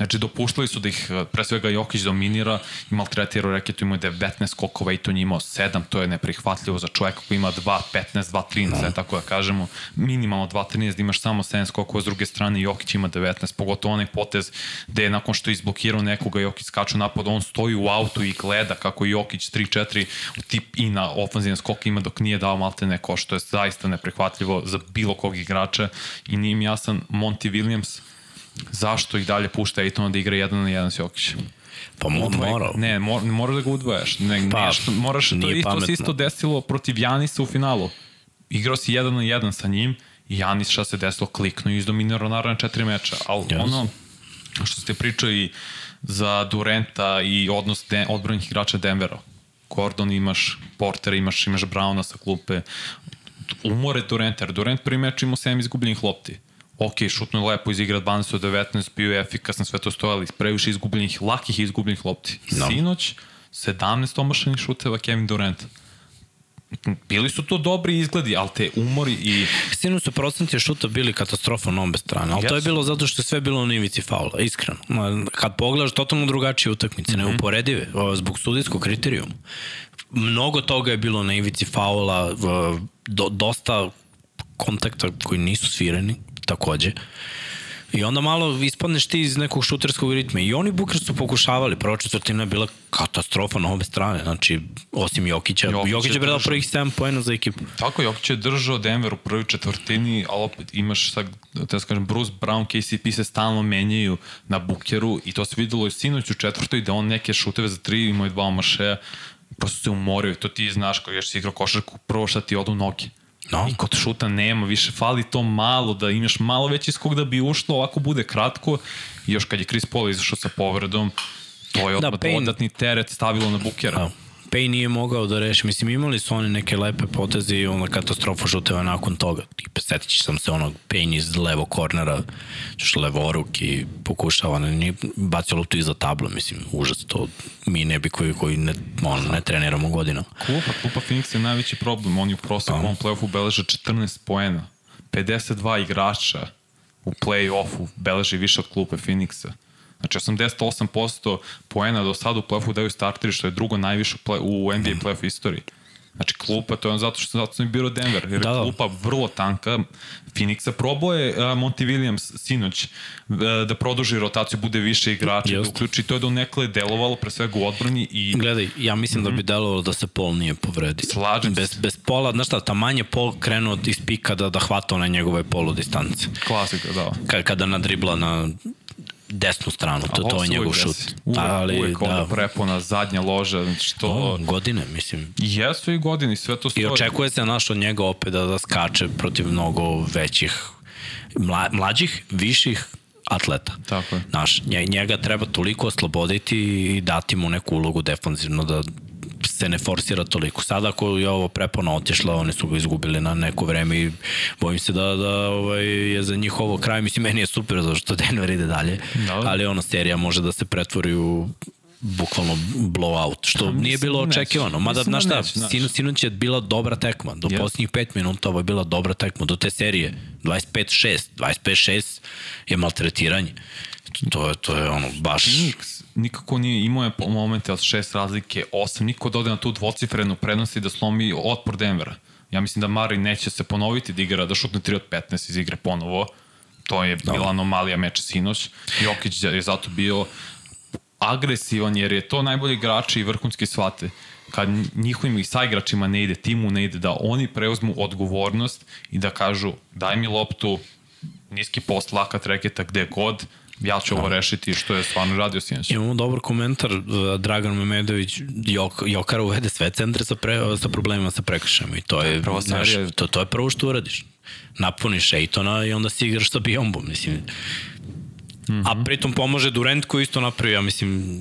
Znači, dopuštali su da ih, eh, pre svega, Jokić dominira i maltretira u reketu, imao 19 skokova i to njima 7, to je neprihvatljivo za čoveka koji ima 2, 15, 2, 13, no. tako da kažemo, minimalno 2, 13, da imaš samo 7 skokova, s druge strane Jokić ima 19, pogotovo onaj potez gde je nakon što je izblokirao nekoga, Jokić skaču napad, on stoji u autu i gleda kako Jokić 3-4 tip i na ofanzivne skoke ima dok nije dao maltene koš, to je zaista neprihvatljivo za bilo kog igrača i nije mi jasan Monty Williams, zašto ih dalje pušta Ejtona da igra jedan na jedan s Jokićem? Pa mo, mora. Ne, mora, moraš da ga udvojaš. Ne, pa, nešto, moraš, to isto se isto desilo protiv Janisa u finalu. Igrao si jedan na jedan sa njim i Janis šta se desilo, kliknu i izdominirao naravno četiri meča. Ali yes. ono što ste pričali za Durenta i odnos de, odbranih igrača Denvera. Gordon imaš, Porter imaš, imaš Browna sa klupe. Umore Durenta, jer Durent prvi meč imao 7 izgubljenih lopti ok, šutno je lepo iz igra 12 od 19, bio je efikasan, sve to stojali, previše izgubljenih, lakih izgubljenih lopti. No. Sinoć, 17 omašanih šuteva Kevin Durant. Bili su to dobri izgledi, ali te umori i... Sinu su procenti šuta bili katastrofa na obe strane, ali yes. to je bilo zato što je sve bilo na ivici faula, iskreno. Kad pogledaš totalno drugačije utakmice, mm -hmm. neuporedive, zbog sudijskog kriterijuma. Mnogo toga je bilo na ivici faula, do, dosta kontakta koji nisu svireni, takođe. I onda malo ispadneš ti iz nekog šuterskog ritma. I oni Bukar su pokušavali, prva četvrtina je bila katastrofa na obe strane, znači osim Jokića. Jokić, Jokić je predao prvih 7 poena za ekipu. Tako, Jokić je držao Denver u prvoj četvrtini, ali opet imaš sad, da ja kažem, Bruce Brown, KCP se stalno menjaju na Bukeru i to se videlo i sinoć u četvrtoj da on neke šuteve za tri imao je dva omašeja, prosto se umorio. To ti znaš kao još si igrao košarku, prvo šta ti odu noge No. I kod šuta nema, više fali to malo, da imaš malo veći skok da bi ušlo, ovako bude kratko. I još kad je Chris Paul izašao sa povredom, to je da, odmah dodatni teret stavilo na Bukera. Da. Pay nije mogao da reši. Mislim, imali su oni neke lepe poteze i ona katastrofa žuteva nakon toga. Tipe, setit sam se onog Payne iz levo kornera, što levo oruk i pokušava, ne, nije bacio loptu iza tabla, mislim, užas to mi ne bi koji, koji ne, on, ne treniramo godinama. Klupa, klupa Phoenix je najveći problem, oni u proseku u ovom playoffu beleže 14 poena, 52 igrača u play-offu beleži više od klupe Phoenixa. Znači 88% poena do sada u play-offu daju starteri, što je drugo najviše u NBA play-off istoriji. Znači klupa, to je on zato što zato sam i biro Denver, jer da, da. klupa vrlo tanka. Phoenixa probao je uh, Monty Williams sinoć uh, da produži rotaciju, bude više igrača, da uključi to je do nekle delovalo, pre svega u odbrani. I... Gledaj, ja mislim mm -hmm. da bi mhm. delovalo da se Pol nije povredio. Slažem bez, se. Bez Pola, znaš šta, taman je Pol krenuo iz pika da, da hvata na njegove polu distance. Klasika, da. Kada, kada nadribla na desnu stranu, to, to je njegov šut. Uvek, Ali, uvek da, prepona, zadnja loža, znači to... O, godine, mislim. Jesu i godine, sve to stoji. I očekuje se naš od njega opet da, da skače protiv mnogo većih, mla, mlađih, viših atleta. Tako je. Naš, njega treba toliko osloboditi i dati mu neku ulogu defanzivno da se ne forsira toliko. Sada ako je ovo prepona otišla, oni su ga izgubili na neko vreme i bojim se da, da ovaj, je za njih ovo kraj. Mislim, meni je super zašto Denver ide dalje, da. ali ona serija može da se pretvori u bukvalno blowout, što ja, nije bilo očekivano. Mada, znaš šta, sinu, sinoć je bila dobra tekma. Do yes. posljednjih 5 minuta ovo je bila dobra tekma. Do te serije 25-6, 25-6 je maltretiranje. To je, to je ono, baš... Phoenix nikako nije imao je momente od šest razlike, osam, niko da ode na tu dvocifrenu prednost i da slomi otpor Denvera. Ja mislim da Mari neće se ponoviti da igra, da šutne 3 od 15 iz igre ponovo. To je da. bila anomalija meča sinoć. Jokić je zato bio agresivan jer je to najbolji igrači i vrhunski svate kad njihovim i saigračima ne ide, timu ne ide, da oni preuzmu odgovornost i da kažu daj mi loptu, niski post, laka treketa, gde god, ja ću ovo da. rešiti što je stvarno radio sinoć. Imamo dobar komentar, uh, Dragan Memedović, Jok, Jokara uvede sve centre sa, pre, sa problemima sa prekršajima i to je, prvo znaš, to, to je prvo što uradiš. Napuniš Ejtona i onda si igraš sa Bijombom, mislim. Mm -hmm. A pritom pomaže Durant koji isto napravio, ja mislim,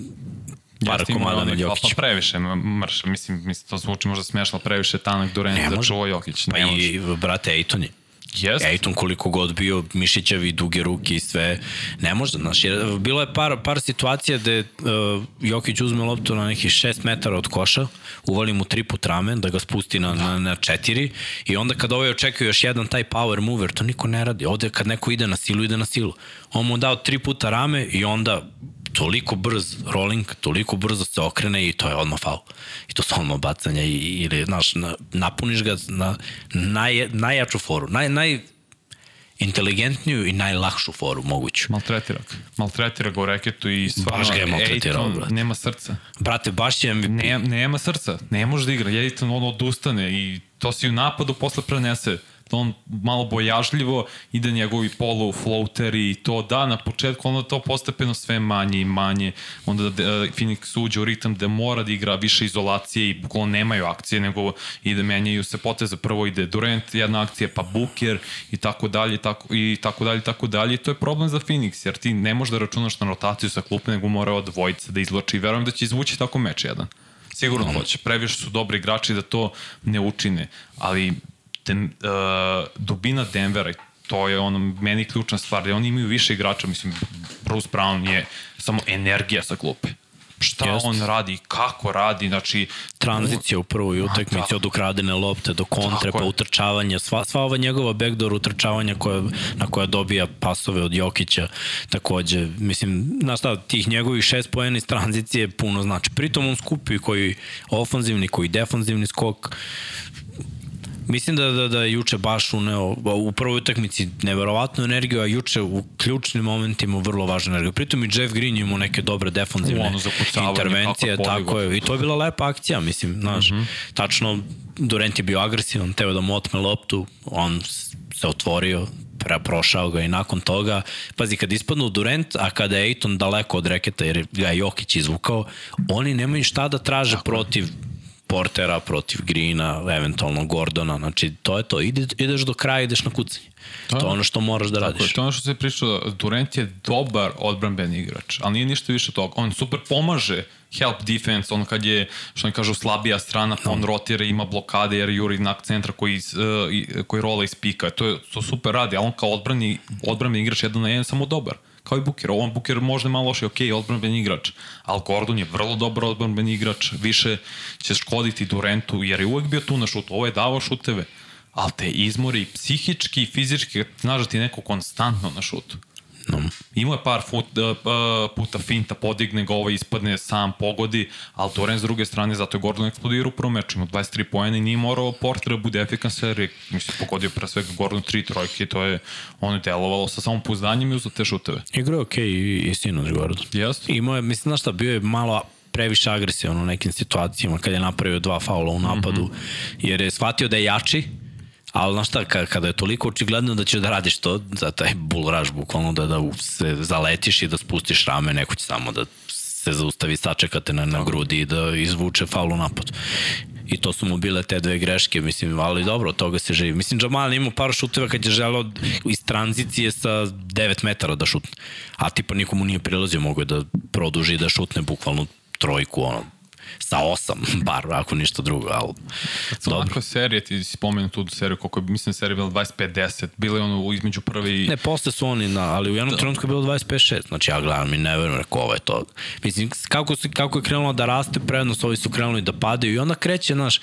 par komada na Jokić. Pa previše mrš, mislim, mislim, to zvuči možda smešno, previše tanak Durant da čuva Jokić. Pa i, brate, Ejton je Jest. Ejton koliko god bio mišićavi, duge ruke i sve, ne može, znaš, jer bilo je par, par situacija gde uh, Jokić uzme loptu na nekih 6 metara od koša, uvali mu tri put ramen, da ga spusti na, na, na četiri i onda kad ovaj očekuje još jedan taj power mover, to niko ne radi. Ovde kad neko ide na silu, ide na silu. On mu dao tri puta rame i onda toliko brz rolling, toliko brzo se okrene i to je odmah faul. I to su odmah bacanja i, ili, znaš, napuniš ga na naj, najjaču foru, naj, naj, inteligentniju i najlakšu foru moguću. Maltretira ga. Maltretira ga u reketu i stvarno... Baš ga je maltretirao, brate. Nema srca. Brate, baš je MVP. Ne, nema srca. Ne može da igra. Ejton on odustane i to si u napadu posle prenese on malo bojažljivo ide njegovi polu floateri i to da na početku onda to postepeno sve manje i manje onda da Phoenix uđe u ritam da mora da igra više izolacije i bukvalno nemaju akcije nego ide menjaju se poteze. Prvo ide Durant jedna akcija pa Booker i tako dalje tako, i tako dalje tako dalje. I to je problem za Phoenix jer ti ne možeš da računaš na rotaciju sa klupe nego mora od dvojice da izloči i verujem da će izvući tako meč jedan. Sigurno hoće. Previše su dobri igrači da to ne učine ali den, uh, dubina Denvera, to je ono, meni ključna stvar, da oni imaju više igrača, mislim, Bruce Brown je samo energija sa klupe šta Jest. on radi, kako radi, znači... Tranzicija u prvoj utakmici, od ukradene lopte do kontre, pa utrčavanja, sva, sva ova njegova backdoor utrčavanja koja, na koja dobija pasove od Jokića, takođe, mislim, na šta, tih njegovih šest pojena iz tranzicije puno znači. Pritom on skupi koji ofanzivni, koji defanzivni skok, Mislim da, da, da je juče baš uneo u prvoj utakmici neverovatnu energiju, a juče u ključnim momentima vrlo važnu energiju. Pritom i Jeff Green imao neke dobre defanzivne intervencije, tako je. I to je bila lepa akcija, mislim, znaš. Mm -hmm. Tačno, Durant je bio agresivan, teo da mu otme loptu, on se otvorio, pre, prošao ga i nakon toga, pazi, kad ispadnu Durant, a kada je Ejton daleko od reketa, jer ga je Jokić izvukao, oni nemaju šta da traže Tako protiv Portera protiv Greena, eventualno Gordona, znači to je to, Ide, ideš do kraja, ideš na kucanje. To, to je ono što moraš da radiš. Tako to je ono što se pričao, Durant je dobar odbranbeni igrač, ali nije ništa više toga. On super pomaže help defense, on kad je, što ne kažu, slabija strana, pa on rotira, ima blokade jer juri na centra koji, uh, koji rola iz pika. To, je, to super radi, a on kao odbrani, odbrani igrač jedan na jedan samo dobar kao i Buker. Ovom Buker možda malo loše, ok, odbranben igrač, ali Gordon je vrlo dobar odbranben igrač, više će škoditi Durantu, jer je uvek bio tu na šutu, ovo je davao šuteve, ali te izmori psihički i fizički, znaš da ti neko konstantno na šutu. No. Imao je par fut, uh, puta finta, podigne ga, ovaj ispadne, sam pogodi, ali Toren s druge strane, zato je Gordon eksplodirao u prvom meču, ima 23 pojene i nije morao Porter da bude efikasan, jer je, mislim, pogodio pre svega Gordon 3 trojke, to je, ono je delovalo sa samom pouzdanjem i uzao te šuteve. Igrao je okej okay, i, i sinoć Gordon. Jeste. Imao je, mislim, znaš šta, bio je malo previše agresivan u nekim situacijama kad je napravio dva faula u napadu, mm -hmm. jer je shvatio da je jači, Ali znaš šta, kada je toliko očigledno da ćeš da radiš to, za taj bull rush, bukvalno da, da se zaletiš i da spustiš rame, neko će samo da se zaustavi, sačekate na, na grudi i da izvuče faulu napad. I to su mu bile te dve greške, mislim, ali dobro, od toga se živi. Mislim, Jamal imao par šuteva kad je želeo iz tranzicije sa 9 metara da šutne. A tipa nikomu nije prilazio, mogo je da produži i da šutne bukvalno trojku, ono, sa osam, [LAUGHS] bar, ako ništa drugo, ali... Su onako serije, ti si spomenuo tu seriju, koliko je, mislim, serija bila 25-10, bilo je ono između prvi... Ne, posle su oni, na, ali u jednom da. trenutku je bilo 25-6, znači ja gledam i ne verujem, rekao, ovo je to. Mislim, kako, su, kako je krenulo da raste prednost, ovi su krenuli da padaju i onda kreće, znaš,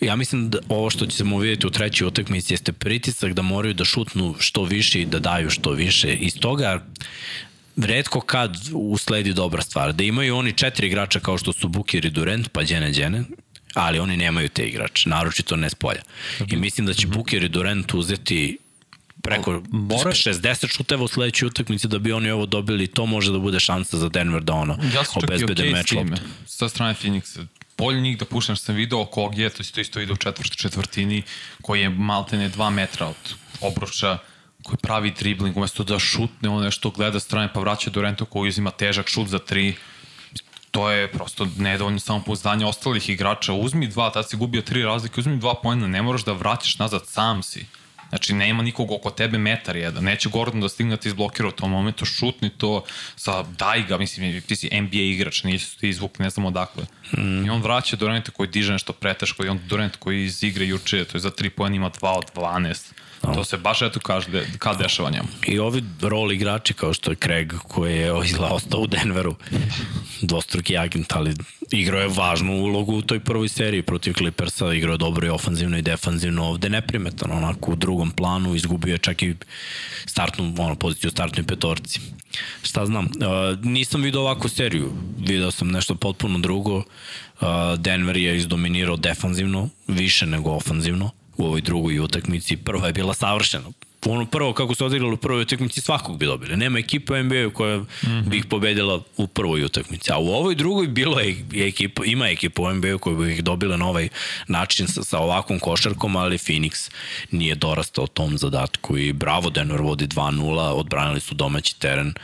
ja mislim da ovo što ćemo vidjeti u trećoj utakmici jeste pritisak da moraju da šutnu što više i da daju što više. Iz toga redko kad usledi dobra stvar. Da imaju oni četiri igrača kao što su Bukir i Durant, pa Đene Đene, ali oni nemaju te igrače, naročito ne s polja. I mislim da će mhm. Bukir i Durant uzeti preko More... 60 šuteva u sledećoj utakmici da bi oni ovo dobili, to može da bude šansa za Denver da ono ja obezbede okay meč lopte. Sa strane Phoenixa, bolje njih da puštam što sam video kog je, to isto, isto ide u četvrti četvrtini, koji je maltene 2 metra od obruča, koji pravi dribling, umesto da šutne, on nešto gleda strane pa vraća Durento koji uzima težak šut za tri, to je prosto nedovoljno samopouzdanje ostalih igrača. Uzmi dva, tad si gubio tri razlike, uzmi dva pojena, ne moraš da vratiš nazad, sam si. Znači, nema nikog oko tebe metar jedan. Neće Gordon da stigne da ti izblokira u tom momentu, šutni to sa daj ga, mislim, ti si NBA igrač, nisi ti izvuk, ne znam odakle. Mm. I on vraća Durant koji diže nešto preteško i on Durant koji iz igre juče, to je za tri pojena ima 2 od 12 No. To se baš eto kaže kad dešava njemu. I ovi rol igrači kao što je Craig koji je izgleda ostao u Denveru, dvostruki agent, ali igrao je važnu ulogu u toj prvoj seriji protiv Clippersa, igrao je dobro i ofanzivno i defanzivno, ovde neprimetan, onako u drugom planu, izgubio je čak i startnu, ono, poziciju u startnoj petorci. Šta znam, uh, nisam vidio ovakvu seriju, video sam nešto potpuno drugo, uh, Denver je izdominirao defanzivno, više nego ofanzivno, u ovoj drugoj utakmici. Prva je bila savršena. Ono prvo kako se odigralo u prvoj utakmici svakog bi dobili. Nema ekipa u NBA-u koja mm -hmm. bi ih pobedila u prvoj utakmici. A u ovoj drugoj bilo je ekipa, ima ekipa u NBA-u koja bi ih dobila na ovaj način sa, sa ovakvom košarkom, ali Phoenix nije dorastao tom zadatku i bravo Denver vodi 2-0, odbranili su domaći teren.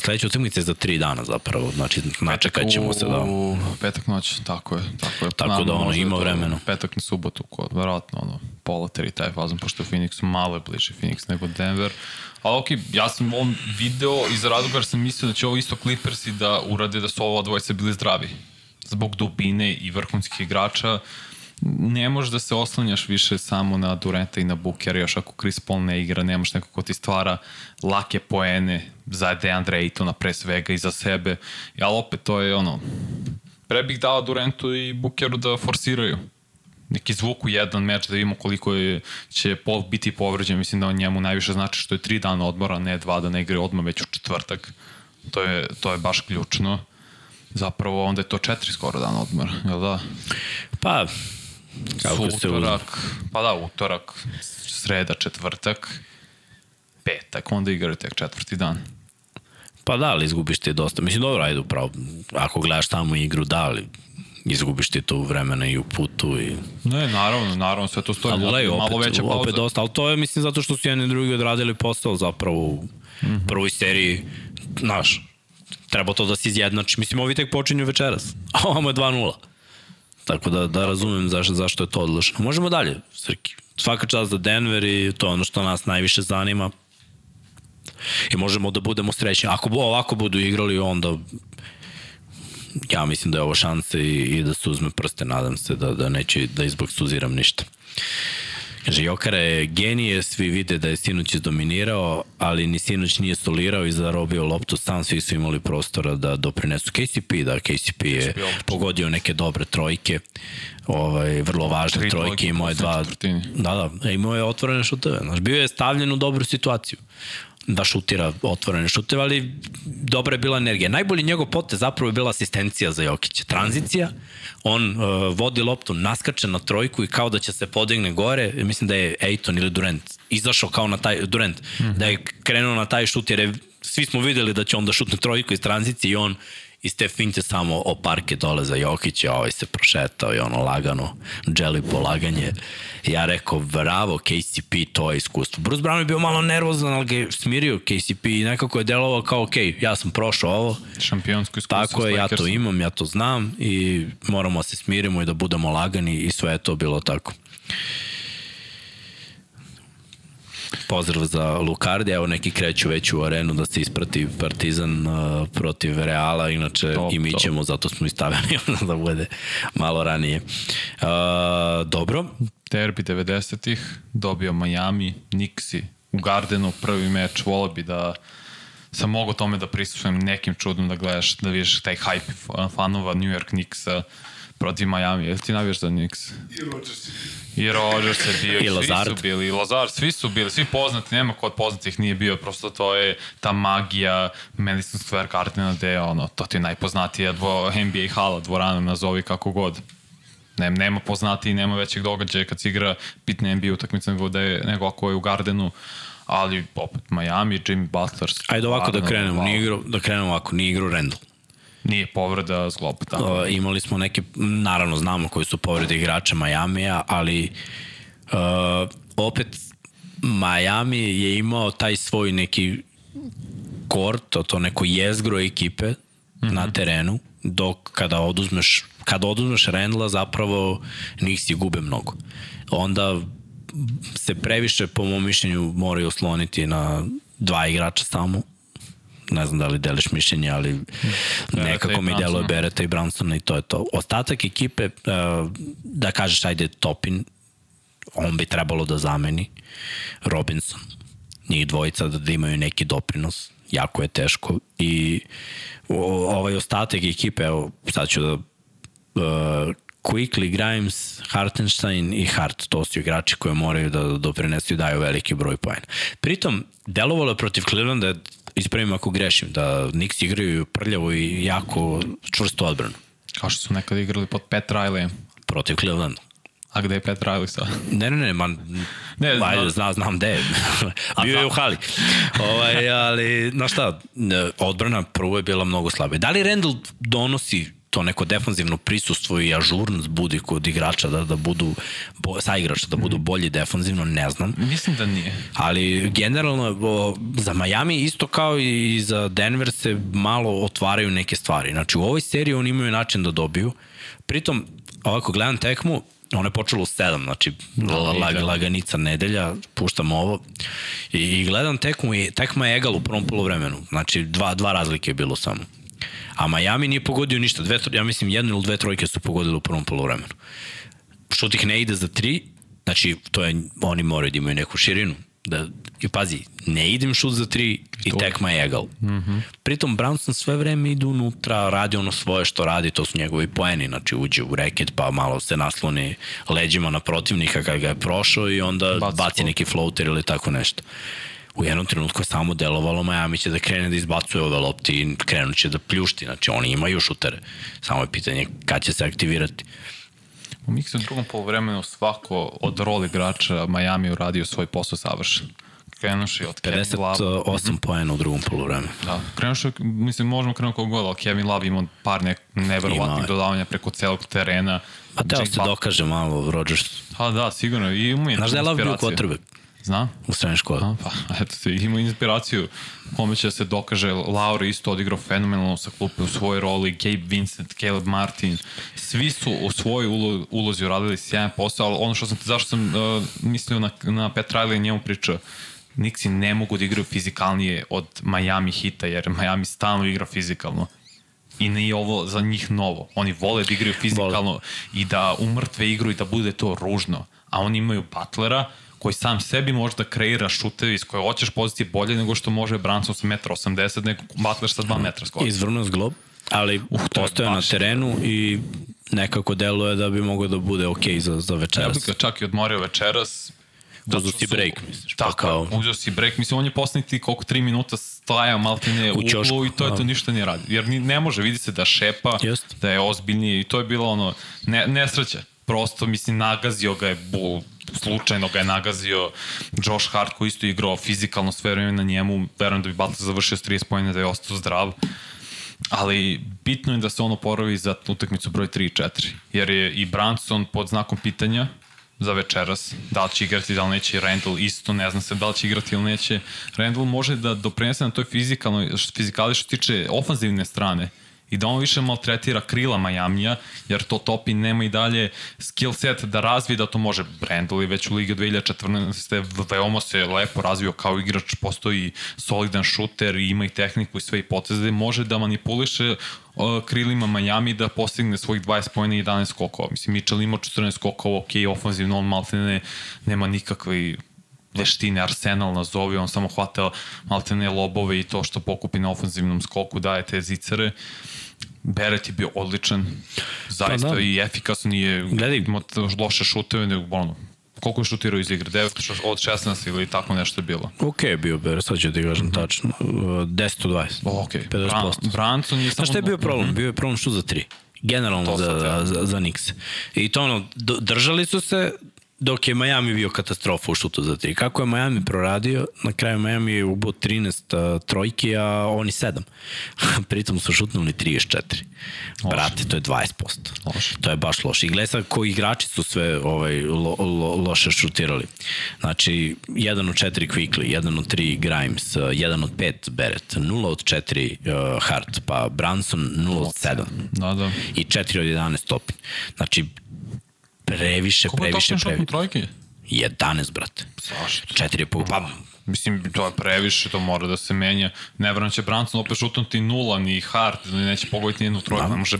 Sledeća utakmica je za 3 dana zapravo, znači načekat ćemo se da... U petak noć, tako je. Tako, je. tako da ono, ima vremena. Petak na subotu, ko, verovatno ono, pola tri taj fazon, pošto je Phoenix malo je bliže Phoenix nego Denver. Ali okej, okay, ja sam on video iz razloga jer sam mislio da će ovo isto Clippersi da urade da su ovo dvojice bili zdravi. Zbog dubine i vrhunskih igrača ne možeš da se oslanjaš više samo na Durenta i na Bookera, još ako Chris Paul ne igra, nemaš neko ko ti stvara lake poene za Deandre Aytona pre svega i za sebe, ali opet to je ono, pre bih dao Durentu i Bookeru da forsiraju neki zvuk u jedan meč da vidimo koliko je, će Paul biti povređen. Mislim da on njemu najviše znači što je tri dana odmora, ne dva da ne igre odmah već u četvrtak. To je, to je baš ključno. Zapravo onda je to četiri skoro dana odmora, jel da? Pa, kako se utorak, pa da, utorak, sreda, četvrtak, petak, onda igraju tek četvrti dan. Pa da, ali izgubiš ti dosta. Mislim, dobro, ajde upravo, ako gledaš tamo igru, da, ali izgubiš ti to vremena i u putu i... Ne, naravno, naravno, sve to stoji. Ali gledaj, opet, malo veća pauza. opet dosta, ali to je, mislim, zato što su jedni i drugi odradili posao zapravo u mm -hmm. prvoj seriji, znaš, treba to da se izjednači. Mislim, ovi tek počinju večeras, a ovamo je 2-0. Tako da, da razumem zašto, zašto je to odlično. Možemo dalje, Srki. Svaka čast za Denver i to je ono što nas najviše zanima. I možemo da budemo srećni. Ako ovako budu igrali, onda ja mislim da je ovo šansa i, i da se uzme prste, nadam se da, da neće da izboksuziram ništa. Kaže, Jokara je genije, svi vide da je Sinoć izdominirao, ali ni Sinoć nije stolirao i zarobio loptu. Sam, svi su imali prostora da doprinesu. KCP, da KCP je pogodio neke dobre trojke, ovaj, vrlo važne Tri trojke, imao je dva... Da, da, imao je otvorene šuteve, znaš, bio je stavljen u dobru situaciju da šutira otvorene šuteve, ali dobra je bila energija. Najbolji njegov potez zapravo je bila asistencija za Jokića. Tranzicija, on uh, vodi loptu, naskače na trojku i kao da će se podigne gore, mislim da je Ejton ili Durant izašao kao na taj, Durant, mm -hmm. da je krenuo na taj šut jer je, svi smo videli da će on da šutne trojku iz tranzicije i on iz te finte samo o parke dole za Jokića, ovaj se prošetao i ono lagano, dželi polaganje. Ja rekao, bravo KCP, to je iskustvo. Bruce Brown je bio malo nervozan, ali ga je smirio KCP i nekako je delovao kao, ok, ja sam prošao ovo. Šampionsko iskustvo. Tako je, ja to imam, ja to znam i moramo da se smirimo i da budemo lagani i sve je to bilo tako. Pozdrav za Lukardi, evo neki kreću već u arenu da se isprati Partizan uh, protiv Reala, inače top, i mi top. ćemo, zato smo i stavili [LAUGHS] da bude malo ranije. Uh, dobro. Derbi 90-ih, dobio Miami, Nixi u Gardenu, prvi meč, volio bi da sam mogo tome da prisustujem nekim čudom da gledaš, da vidiš taj hype fanova New York Knicksa protiv Miami. Jel ti navijaš za Knicks? I Rodgers. I Rodgers je bio, [LAUGHS] i, svi su bili, i Lazard, svi su bili, svi poznati, nema ko od poznatih nije bio, prosto to je ta magija Madison Square Gardena gde je ono, to ti je najpoznatija dvo, NBA hala, dvorana, nazovi kako god. Nem, nema poznatiji, nema većeg događaja kad se igra bitne NBA utakmice nego, da je, nego ako je u Gardenu ali opet Miami, Jimmy Butler. Ajde ovako da krenemo, nije igru, da krenemo ovako, nije igru Randall. Nije povreda zglob. Tako. Uh, imali smo neke, naravno znamo koji su povrede igrača Majamija, ali uh, opet Miami je imao taj svoj neki kort, to, to neko jezgro ekipe mm -hmm. na terenu, dok kada oduzmeš kada oduzmeš Rendla zapravo si gube mnogo. Onda se previše po mom mišljenju moraju osloniti na dva igrača samo ne znam da li deliš mišljenje, ali nekako mi deluje Bereta i Bransona i to je to. Ostatak ekipe, uh, da kažeš, ajde, Topin on bi trebalo da zameni Robinson. Njih dvojica da, da imaju neki doprinos, jako je teško i ovaj ostatak ekipe, evo sad ću da uh, Quickly, Grimes, Hartenstein i Hart, to su igrači koje moraju da doprinesu i daju veliki broj pojena. Pritom, delovalo je protiv Clevelanda, ispravim ako grešim, da Knicks igraju prljavo i jako čvrsto odbranu. Kao što su nekada igrali pod Pat Riley. Protiv Clevelanda. A gde je Pat Riley sad? Ne, ne, ne, man, ne, ajde, zna, znam gde je. [LAUGHS] Bio je u hali. ovaj, ali, znaš šta, odbrana prvo je bila mnogo slabe. Da li Randall donosi to neko defanzivno prisustvo i ažurnost budi kod igrača da, da budu bo, sa igrača da budu bolji defanzivno, ne znam. Mislim da nije. Ali generalno o, za Miami isto kao i za Denver se malo otvaraju neke stvari. Znači u ovoj seriji oni imaju način da dobiju. Pritom, ovako gledam tekmu, Ono je počelo u 7, znači da, lag, laganica nedelja, puštam ovo i, i gledam tekmu i tekma je egal u prvom polovremenu, znači dva, dva razlike je bilo samo. A Miami nije pogodio ništa, dve, ja mislim jednu ili dve trojke su pogodili u prvom polovremenu. Šut ih ne ide za tri, znači to je, oni moraju da imaju neku širinu, da, i pazi, ne idem šut za tri i, i tekma je egal. Mm -hmm. Pritom Brownson sve vreme ide unutra, radi ono svoje što radi, to su njegovi poeni, znači uđe u reket pa malo se nasloni leđima na protivnika kada ga je prošao i onda baci, baci neki floater ili tako nešto. U jednom trenutku je samo delovalo Miami će da krene da izbacuje ove lopti i krenut će da pljušti, znači oni imaju šutere. Samo je pitanje kad će se aktivirati. U Miksu drugom polovremenu svako od rol igrača Miami uradio svoj posao savršen krenuši od 58 Love. Mhm. poena u drugom polovremenu. Da, krenuši, mislim, možemo krenuti kog god, ali Kevin Love ima par nek, neverovatnih dodavanja preko celog terena. A teo se dokaže malo Rodgers. Pa da, sigurno. I ima Znaš da je Love bio quarterback? Znam. U srednjoj školi. A, pa, eto ima inspiraciju kome će da se dokaže. Laura isto odigrao fenomenalno sa klupe u svojoj roli, Gabe Vincent, Caleb Martin, svi su u svojoj ulo, ulozi uradili sjajan posao, ali ono što sam, zašto sam uh, mislio na, na Pet Riley njemu pričao, Nixi ne mogu da igraju fizikalnije od Miami hita, jer Miami stalno igra fizikalno. I nije ovo za njih novo. Oni vole da igraju fizikalno vole. i da umrtve igru i da bude to ružno. A oni imaju Butlera, koji sam sebi može da kreira šutevi iz koje hoćeš pozicije bolje nego što može Branson sa 1,80 m, nego Butler sa 2 metra skoro. Izvrnuo glob, ali uh, postoje na terenu i nekako deluje da bi mogao da bude okej okay za, za večeras. Ja bih ga čak i odmorio večeras, Uzeo si break, misliš? Pa tako, pa kao... uzeo si break. Mislim, on je poslednji koliko, tri minuta stajao maltene u uglu i to je to da. ništa nije radi. Jer ni, ne može, vidi se da šepa, Just. da je ozbiljnije i to je bilo ono, ne, nesreće. Prosto, mislim, nagazio ga je bu, slučajno ga je nagazio Josh Hart koji isto igrao fizikalno sve vreme na njemu, verujem da bi Butler završio s 30 pojene da je ostao zdrav. Ali bitno je da se ono porovi za utakmicu broj 3 i 4, jer je i Branson pod znakom pitanja, za večeras, da li će igrati, da li neće Randall isto, ne znam se da li će igrati ili neće. Randall može da doprinese na toj fizikalnoj, fizikali što tiče ofanzivne strane i da on više maltretira krila Majamija, jer to Topi nema i dalje skill set da razvije da to može. Je već u Ligi 2014. veoma se lepo razvio kao igrač, postoji solidan šuter i ima i tehniku i sve i poteze, može da manipuliše krilima Miami da postigne svojih 20 pojena i 11 skokova. Mislim, Mitchell ima 14 skokova, ok, ofanzivno, on malte ne, nema nikakve veštine, Arsenal nazovi, on samo hvata maltene lobove i to što pokupi na ofanzivnom skoku daje te zicare. Beret je bio odličan, zaista pa da. i efikasan, nije Gledaj. imao loše šuteve, nego ono, koliko je šutirao iz igre? 9 od 16 ili tako nešto je bilo? Ok je bio Beret, sad ću ti kažem tačno. 10 od 20. Ok, 50%. Bran, Branson je samo... Znaš šta je bio problem? Bio je problem šut za 3 generalno za, za, za Nix. I to ono, držali su se dok je Miami bio katastrofa u šutu za tri. Kako je Miami proradio, na kraju Miami je ubo 13 uh, trojki, a oni 7. [LAUGHS] Pritom su šutnuli 34. Loše. Brate, to je 20%. Loše. To je baš loše. I gledaj sad koji igrači su sve ovaj, lo, lo, loše šutirali. Znači, 1 od 4 Quickly, 1 od 3 Grimes, 1 od 5 Barrett, 0 od 4 uh, Hart, pa Branson 0 od 7. Da, da. I 4 od 11 Topi. Znači, previše, Koliko previše, previše. Koliko je trojke? 11, brate. Zašto? 4 po... Pa, Mislim, to je previše, to mora da se menja. Ne vram će Branson opet šutnuti nula, ni Hart, ili neće pogoditi nijednu trojku, da. ne može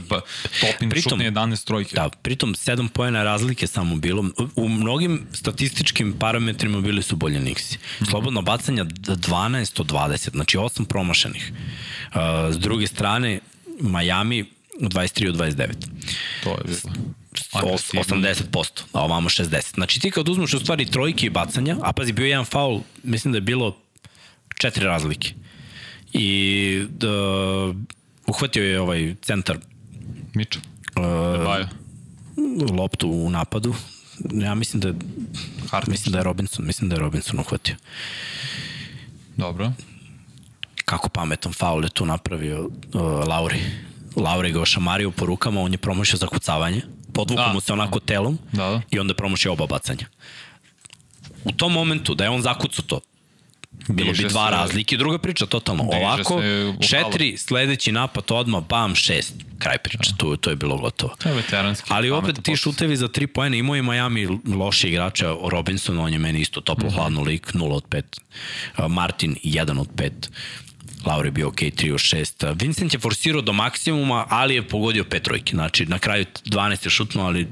Topin pritom, šutne 11 trojke. Da, pritom 7 pojena razlike samo bilo. U mnogim statističkim parametrima bili su bolje Nixi. Mhm. Slobodno bacanja 12 od 20, znači 8 promašenih. Uh, s druge strane, Miami 23 od 29. To je bilo. 80%, a ovamo 60. Znači ti kad uzmeš u stvari trojke i bacanja, a pazi, bio jedan faul, mislim da je bilo četiri razlike. I da, uhvatio je ovaj centar Miča. Uh, loptu u napadu. Ja mislim da je, Hartić. mislim da je Robinson, mislim da je Robinson uhvatio. Dobro. Kako pametan faul je tu napravio uh, Lauri. Lauri ga ošamario po rukama, on je promašio za kucavanje podvuku da. mu se onako telom da, da. i onda promoši oba bacanja. U tom momentu da je on zakucu to, bilo bi dva se, razlike, druga priča totalno. Ovako, četiri, sledeći napad odmah, bam, šest. Kraj priče, da. to, to je bilo gotovo. To je veteranski. Ali opet ti šutevi za tri pojene, imao je Miami loše igrača, Robinson, on je meni isto toplo -hmm. hladno lik, 0 od 5. Martin, 1 od 5. Lauri je bio ok, 3 od 6. Vincent je forsirao do maksimuma, ali je pogodio pet trojke. Znači, na kraju 12 je šutno, ali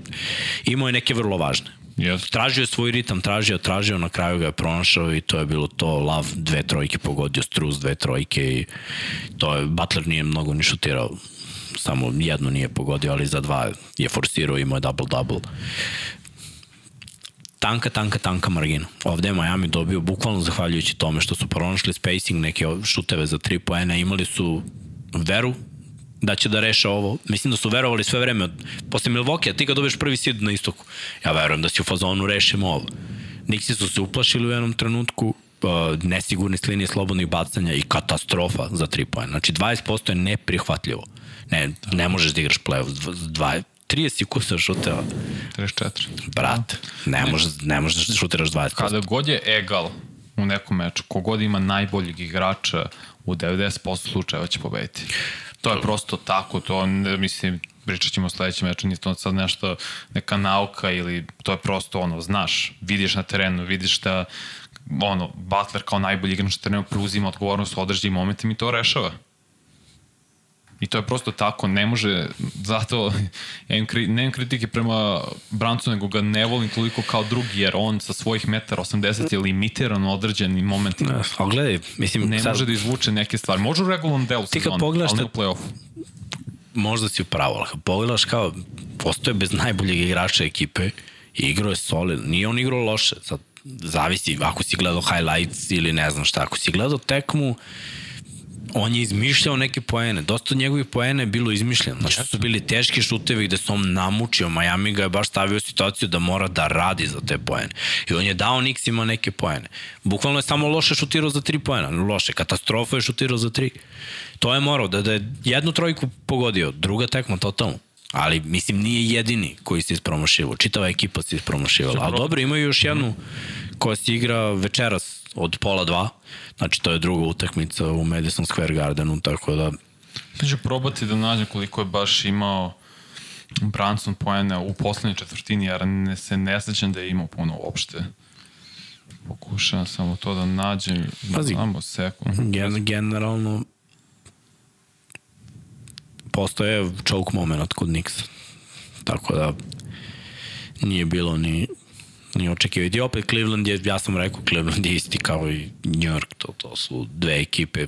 imao je neke vrlo važne. Yes. Tražio je svoj ritam, tražio, tražio, na kraju ga je pronašao i to je bilo to, Lav dve trojke pogodio, Struz dve trojke i to je, Butler nije mnogo ni šutirao, samo jednu nije pogodio, ali za dva je forsirao, imao je double-double tanka, tanka, tanka margina. Ovde je Miami dobio bukvalno zahvaljujući tome što su pronašli spacing, neke šuteve za 3 poena, imali su veru da će da reše ovo. Mislim da su verovali sve vreme. Posle Milwaukee, a ti kad dobiješ prvi sid na istoku, ja verujem da si u fazonu rešimo ovo. Nixi su se uplašili u jednom trenutku, uh, nesigurni s linije slobodnih bacanja i katastrofa za 3 poena. Znači 20% je neprihvatljivo. Ne, ne možeš da igraš play-off 30 kusa šuteva. 34. Brat, ne, može, ne možeš da šutiraš 20%. Kada god je egal u nekom meču, kogod ima najboljeg igrača u 90% slučajeva će pobediti. To je prosto tako, to mislim, pričat ćemo o sledećem meču, nije to sad nešto, neka nauka ili to je prosto ono, znaš, vidiš na terenu, vidiš da ono, Butler kao najbolji igrač na terenu preuzima odgovornost u određenim momentima i to rešava. I to je prosto tako, ne može, zato ja im, ne kritike prema Brancu, nego ga ne volim toliko kao drugi, jer on sa svojih metara 80 je limitiran u određenim momentima. Ne, a gledaj, mislim... Ne sad... može da izvuče neke stvari. Može u regularnom delu sezona, ali ne u play-offu. Možda si upravo, ali kad pogledaš kao, postoje bez najboljeg igrača ekipe i igrao je solid. Nije on igrao loše, sad zavisi ako si gledao highlights ili ne znam šta. Ako si gledao tekmu, on je izmišljao neke poene. Dosta od njegovih poena je bilo izmišljeno. Znači, su bili teški šutevi gde se on namučio. Miami ga je baš stavio u situaciju da mora da radi za te poene. I on je dao Nixima neke poene. Bukvalno je samo loše šutirao za tri poena. Loše, katastrofa je šutirao za tri. To je morao, da, da je jednu trojku pogodio, druga tekma totalno. Ali, mislim, nije jedini koji se ispromašivao. Čitava ekipa se ispromašivala. Ali dobro, imaju još jednu koja se igra večeras od pola dva. Znači, to je druga utakmica u Madison Square Gardenu, tako da... Ja ću probati da nađem koliko je baš imao Branson poene u poslednjoj četvrtini, jer ne, se ne sećam da je imao puno uopšte. Pokušavam samo to da nađem. Pazi, samo sekund. Gen, generalno postoje choke moment kod Nixa. Tako da nije bilo ni ni očekivati. I opet Cleveland je, ja sam rekao, Cleveland je isti kao i New York, to, to su dve ekipe,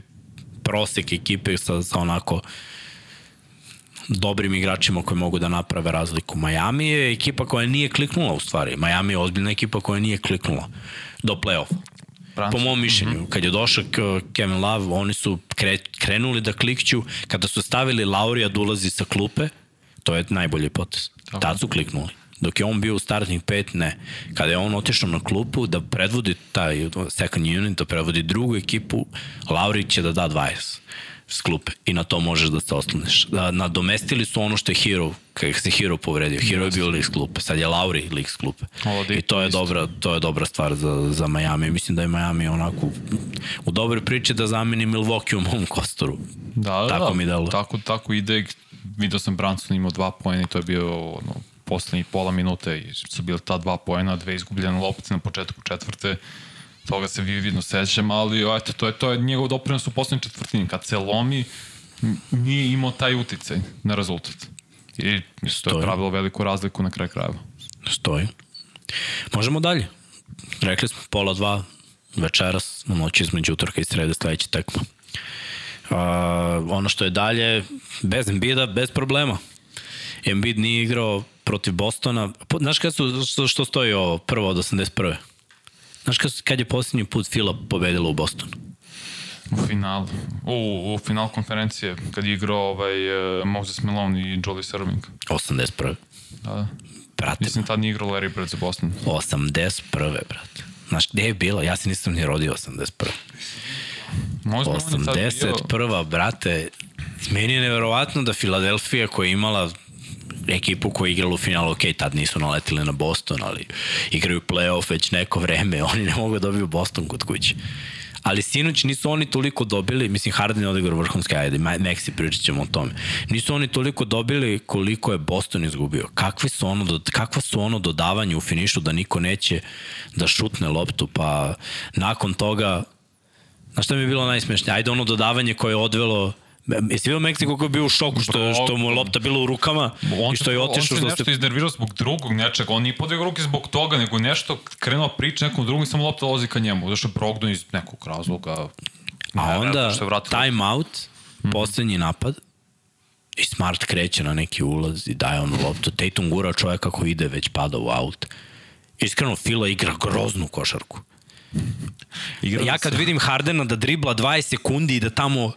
prosek ekipe sa, sa onako dobrim igračima koji mogu da naprave razliku. Miami je ekipa koja nije kliknula u stvari. Miami je ozbiljna ekipa koja nije kliknula do play-offa. Po mom mišljenju, mm -hmm. kad je došao Kevin Love, oni su kre, krenuli da klikću, kada su stavili Laurija da ulazi sa klupe, to je najbolji potez. Tad su kliknuli. Dok je on bio u startnih pet, ne. Kada je on otišao na klupu da predvodi taj second unit, da predvodi drugu ekipu, Lauri će da da 20 s klupe i na to možeš da se osloniš. Da, nadomestili su ono što je Hero, kada se Hero povredio. Hero je bio lik s klupe, sad je Lauri lik s klupe. I to je dobra, to je dobra stvar za, za Miami. Mislim da je Miami onako u dobroj priči da zameni Milwaukee u mom kostoru. Da, da, tako da, mi delo. Tako, tako ide. Vidio sam Branson imao dva pojene i to je bio ono, poslednjih pola minute su bile ta dva poena, dve izgubljene lopte na početku četvrte, toga se vidno sećam, ali eto, to je, to je njegov doprinos u poslednjem četvrtini. Kad se lomi, nije imao taj uticaj na rezultat. I to je pravilo veliku razliku na kraj krajeva. Stoji. Možemo dalje. Rekli smo pola dva večeras, na noći između utorka i srede sledeća tekma. Uh, ono što je dalje, bez Embida, bez problema. Embiid nije igrao protiv Bostona. Znaš kada su, što, što stoji ovo prvo od 81. Znaš kad, kad je posljednji put Fila pobedila u Bostonu? U finalu. U, u final konferencije, kad je igrao ovaj, uh, Moses Malone i Julius Erving. 81. Da, da. Brate. Mislim, tad nije igrao Larry Bird za Boston. 81. brate. Znaš, gde je bilo? Ja se nisam ni rodio 81. Možda 81. brate, meni je neverovatno da Filadelfija koja je imala ekipu koja je igrala u finalu, ok, tad nisu naletili na Boston, ali igraju play-off već neko vreme, [LAUGHS] oni ne mogu da dobiju Boston kod kuće. Ali sinoć nisu oni toliko dobili, mislim Harden je odigrao vrhunske, ajde, Maxi pričat ćemo o tome. Nisu oni toliko dobili koliko je Boston izgubio. Kakvi su ono, kakva su ono dodavanje u finišu da niko neće da šutne loptu, pa nakon toga, znaš šta mi je bilo najsmešnije? Ajde ono dodavanje koje je odvelo Jesi vidio Meksiko koji je bio u šoku što, što mu je lopta bila u rukama on i što je otišao? On se nešto ste... iznervirao zbog drugog nečega, on nije podigao ruke zbog toga, nego nešto krenuo priča nekom drugom i samo lopta dolazi ka njemu, je prognu iz nekog razloga. A onda time out, mm. poslednji napad, i Smart kreće na neki ulaz i daje onu loptu. Tatum gura čovjeka koji ide već pada u aut. Iskreno, Fila igra groznu košarku. Igra ja kad vidim Hardena da dribla 20 sekundi i da tamo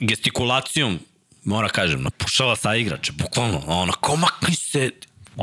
gestikulacijom, mora kažem, napušava sa igrače, bukvalno, ono, ko makni se,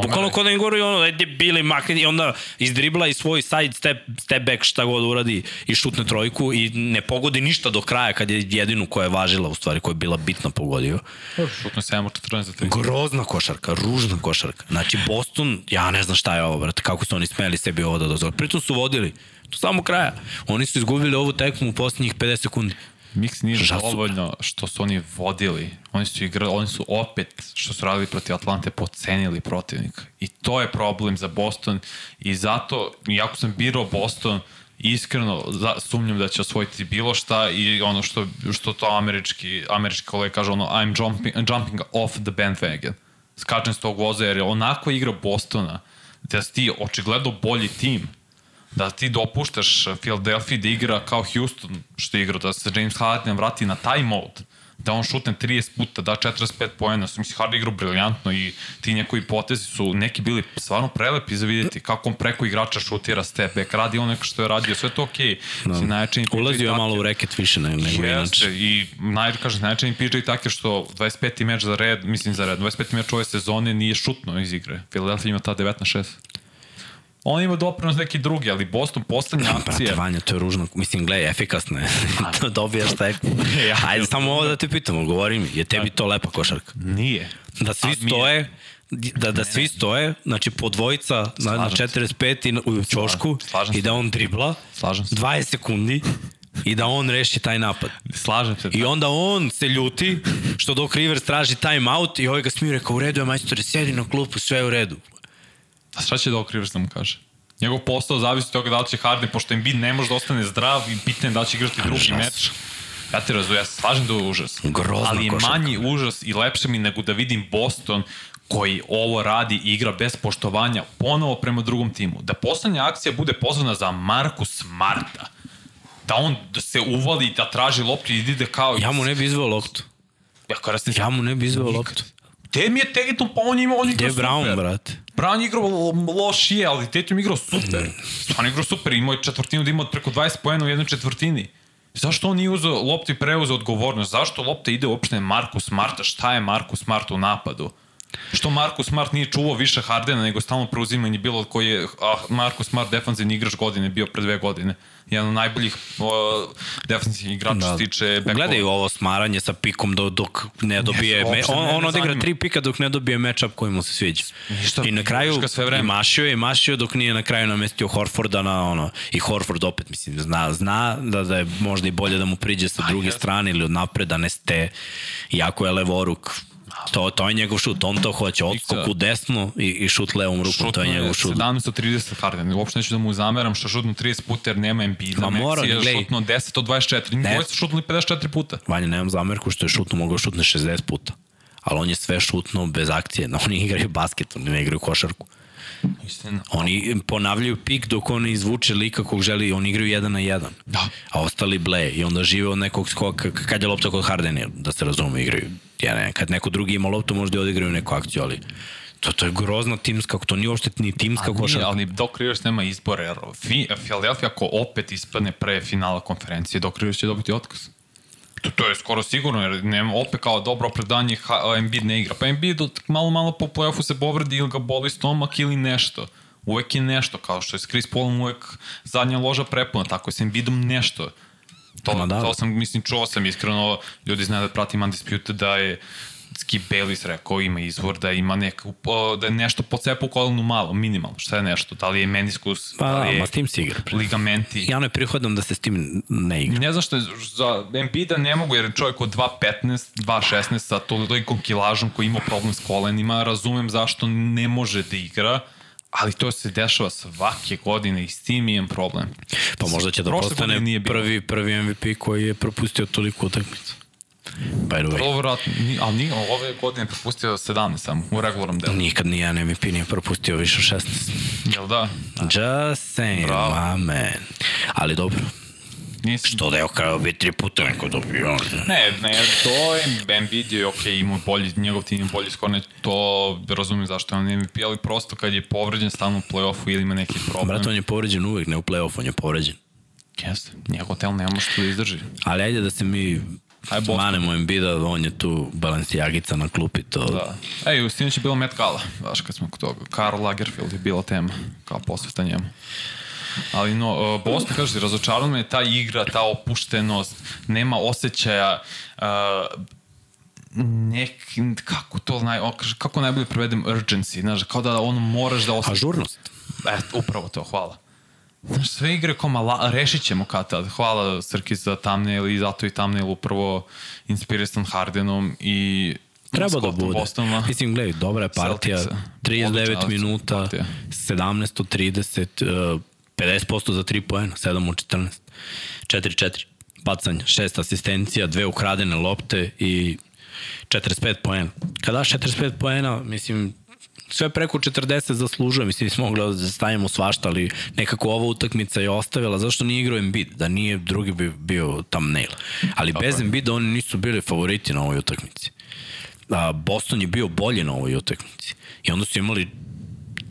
Bukvalno kod da im govori ono, ajde bili makni i onda izdribla i svoj side step, step back šta god uradi i šutne trojku i ne pogodi ništa do kraja kad je jedinu koja je važila u stvari, koja je bila bitna pogodio. Šutne 7 14 za 3. Grozna košarka, ružna košarka. Znači Boston, ja ne znam šta je ovo, brate, kako su oni smeli sebi ovo da dozvore. Pritom su vodili, do samog kraja. Oni su izgubili ovu tekmu u poslednjih 50 sekundi. Mix nije Žal dovoljno što su oni vodili. Oni su igrali, oni su opet, što su radili protiv Atlante, pocenili protivnika. I to je problem za Boston i zato, iako sam birao Boston, iskreno za, sumnjam da će osvojiti bilo šta i ono što, što to američki, američki kolega kaže ono I'm jumping, jumping off the bandwagon. Skačem s tog voza jer je onako igra Bostona da si ti očigledno bolji tim da ti dopuštaš Philadelphia da igra kao Houston što igra, da se James Harden vrati na taj mod, da on šutne 30 puta, da 45 pojena, mislim, Harden igrao briljantno i ti njegovi potezi su neki bili stvarno prelepi za vidjeti kako on preko igrača šutira step back, radi on neko što je radio, sve to okej. Okay. Da. Najjačini Ulazio je malo u reket više nego, nego inače. I naj, kažem, najjačini PJ Tucker što 25. meč za red, mislim za red, 25. meč ove sezone nije šutno iz igre. Philadelphia ima ta 9 na 6. On ima doprinos neki drugi, ali Boston poslednja akcija... Brate, Vanja, to je ružno. Mislim, gledaj, efikasno je. [LAUGHS] Dobijaš taj... [LAUGHS] Ajde, samo ovo da te pitam, govori mi, je tebi to lepa košarka? Nije. Da svi stoje, da, da svi stoje, znači po dvojica na, na 45 i u čošku i da on dribla Slažem se. 20 sekundi i da on reši taj napad. Slažem se. I onda on se ljuti što dok Rivers traži time out i ovaj ga smije rekao u redu je majstore, sedi na klupu, sve je u redu. A šta će Doc Rivers da mu kaže? Njegov posao zavisi od toga da li će Harden, pošto Embiid ne može da ostane zdrav i pitanje da li će igrati drugi meč. Ja te razumijem, ja se slažem da je užas. Grozna ali je košarka. manji užas i lepše mi nego da vidim Boston koji ovo radi i igra bez poštovanja ponovo prema drugom timu. Da poslednja akcija bude pozvana za Marku Smarta. Da on da se uvali, da traži loptu i ide kao... Ja mu ne bi izveo loptu. Ja, ja mu ne bi izveo loptu. Mi je Tegetom, pa on ima, on igra super. Brown, brate? Brown igrao lošije, ali Tatum igrao super. On igrao super, imao je četvrtinu da ima preko 20 pojena u jednoj četvrtini. Zašto on nije uzeo loptu i preuzeo odgovornost? Zašto lopta ide uopšte Marku Smarta? Šta je Marku Smart u napadu? Što Marko Smart nije čuvao više Hardena nego stalno preuzimanje bilo koji je a Marko Smart defanzivni igrač godine bio pre dve godine jedan od najboljih defensivnih igrača da. se tiče backball. Gledaj ovo smaranje sa pikom do, dok ne dobije yes, me, on, on odigra tri pika dok ne dobije matchup koji mu se sviđa. Ništa, I na kraju i mašio je, mašio dok nije na kraju namestio Horforda na ono i Horford opet mislim zna zna da da je možda i bolje da mu priđe sa druge strane ili od napreda ne ste jako je levoruk To, to je njegov šut, on to hoće, odskok u desno i, i šut levom rukom, to je njegov šut. 17 od 30 Harden, uopšte neću da mu zameram što šutnu 30 puta jer nema Embiida, Ma mora, je šutno 10 od 24, ne. su šutnuli 54 puta. Vanja, nemam zamerku što je šutno, mogao šutne 60 puta, ali on je sve šutno bez akcije, [LAUGHS] oni igraju basket, oni ne igraju košarku. Istina. Oni ponavljaju pik dok on izvuče lika kog želi, oni igraju jedan na jedan. Da. A ostali ble i onda žive od nekog skoka, kad je lopta kod Hardena, da se razume, igraju. Ja ne, kad neko drugi ima loptu, možda odigraju neku akciju, ali to, to je grozna timska, to nije uopšte ni timska košarka. Ali Doc Rivers nema izbora, jer Philadelphia ako opet ispadne pre finala konferencije, Doc Rivers će dobiti otkaz. To, to je skoro sigurno, jer nema opet kao dobro opravdanje Embiid ne igra. Pa Embiid malo malo po playoffu se povredi ili ga boli stomak ili nešto. Uvek je nešto, kao što je s Chris Paulom uvek zadnja loža prepuna, tako je s Embiidom nešto. To, da. to sam, mislim, čuo sam iskreno, ljudi znaju da pratim Undisputed da je Skip Bayless rekao ima izvor da ima neka, da je nešto pocepa u kolenu malo, minimalno, šta je nešto, da li je meniskus, pa, da li je ma s tim se igra. ligamenti. Ja ne prihodam da se s tim ne igra. Ne znam što je, za Embiida ne mogu jer je čovjek od 2.15, 2.16 sa tolikom kilažom koji ima problem s kolenima, razumem zašto ne može da igra, ali to se dešava svake godine i s tim imam problem. Pa možda će da postane prvi, prvi MVP koji je propustio toliko utakmica. By the way. Ovo vratno, ali nije, ove godine je propustio 17 samo u regularnom delu. Nikad nijedan MVP nije propustio više 16. Jel da? Just saying, Bravo. my man. Ali dobro. Nisam. Što da je okrao bi tri puta neko dobio. Ne, ne, to je Embiid je ok, ima bolji, njegov tim ima bolji skor, ne, to razumijem zašto je on MVP, ali prosto kad je povređen stalno u play-offu ili ima neki problem. Brat, on je povređen uvek, ne u play-offu, on je povređen. Jeste, njegov tel ne može to da izdrži. Ali ajde da se mi Aj, Manemo Embida, on je tu balancijagica na klupi, to... Da. Ej, u sinoć je bilo Met Gala, baš kad smo kod toga. Karl Lagerfeld je bila tema, kao posveta njemu. Ali no, uh, Boston, kaže, razočarano me ta igra, ta opuštenost, nema osjećaja, uh, nek, kako to naj, kako najbolje prevedem urgency, znaš, kao da ono moraš da osjećaš. Ažurnost. E, upravo to, hvala. Znaš, sve igre kao mala, rešit ćemo kad tad. Hvala Srki za thumbnail i zato i thumbnail upravo inspirisan Hardenom i Treba da bude. Bostona. Mislim, gledaj, dobra je partija, 39 minuta, partija. 17 od 30, 50% za 3 poena, 7 od 14, 4-4 bacanja, 6 asistencija, dve ukradene lopte i 45 poena. Kada daš 45 poena, mislim, sve preko 40 zaslužuje, mislim, smo mogli da stavimo svašta, ali nekako ova utakmica je ostavila, zašto nije igrao Embiid, da nije drugi bi bio thumbnail. Ali Tako bez Embiida oni nisu bili favoriti na ovoj utakmici. A, Boston je bio bolji na ovoj utakmici. I onda su imali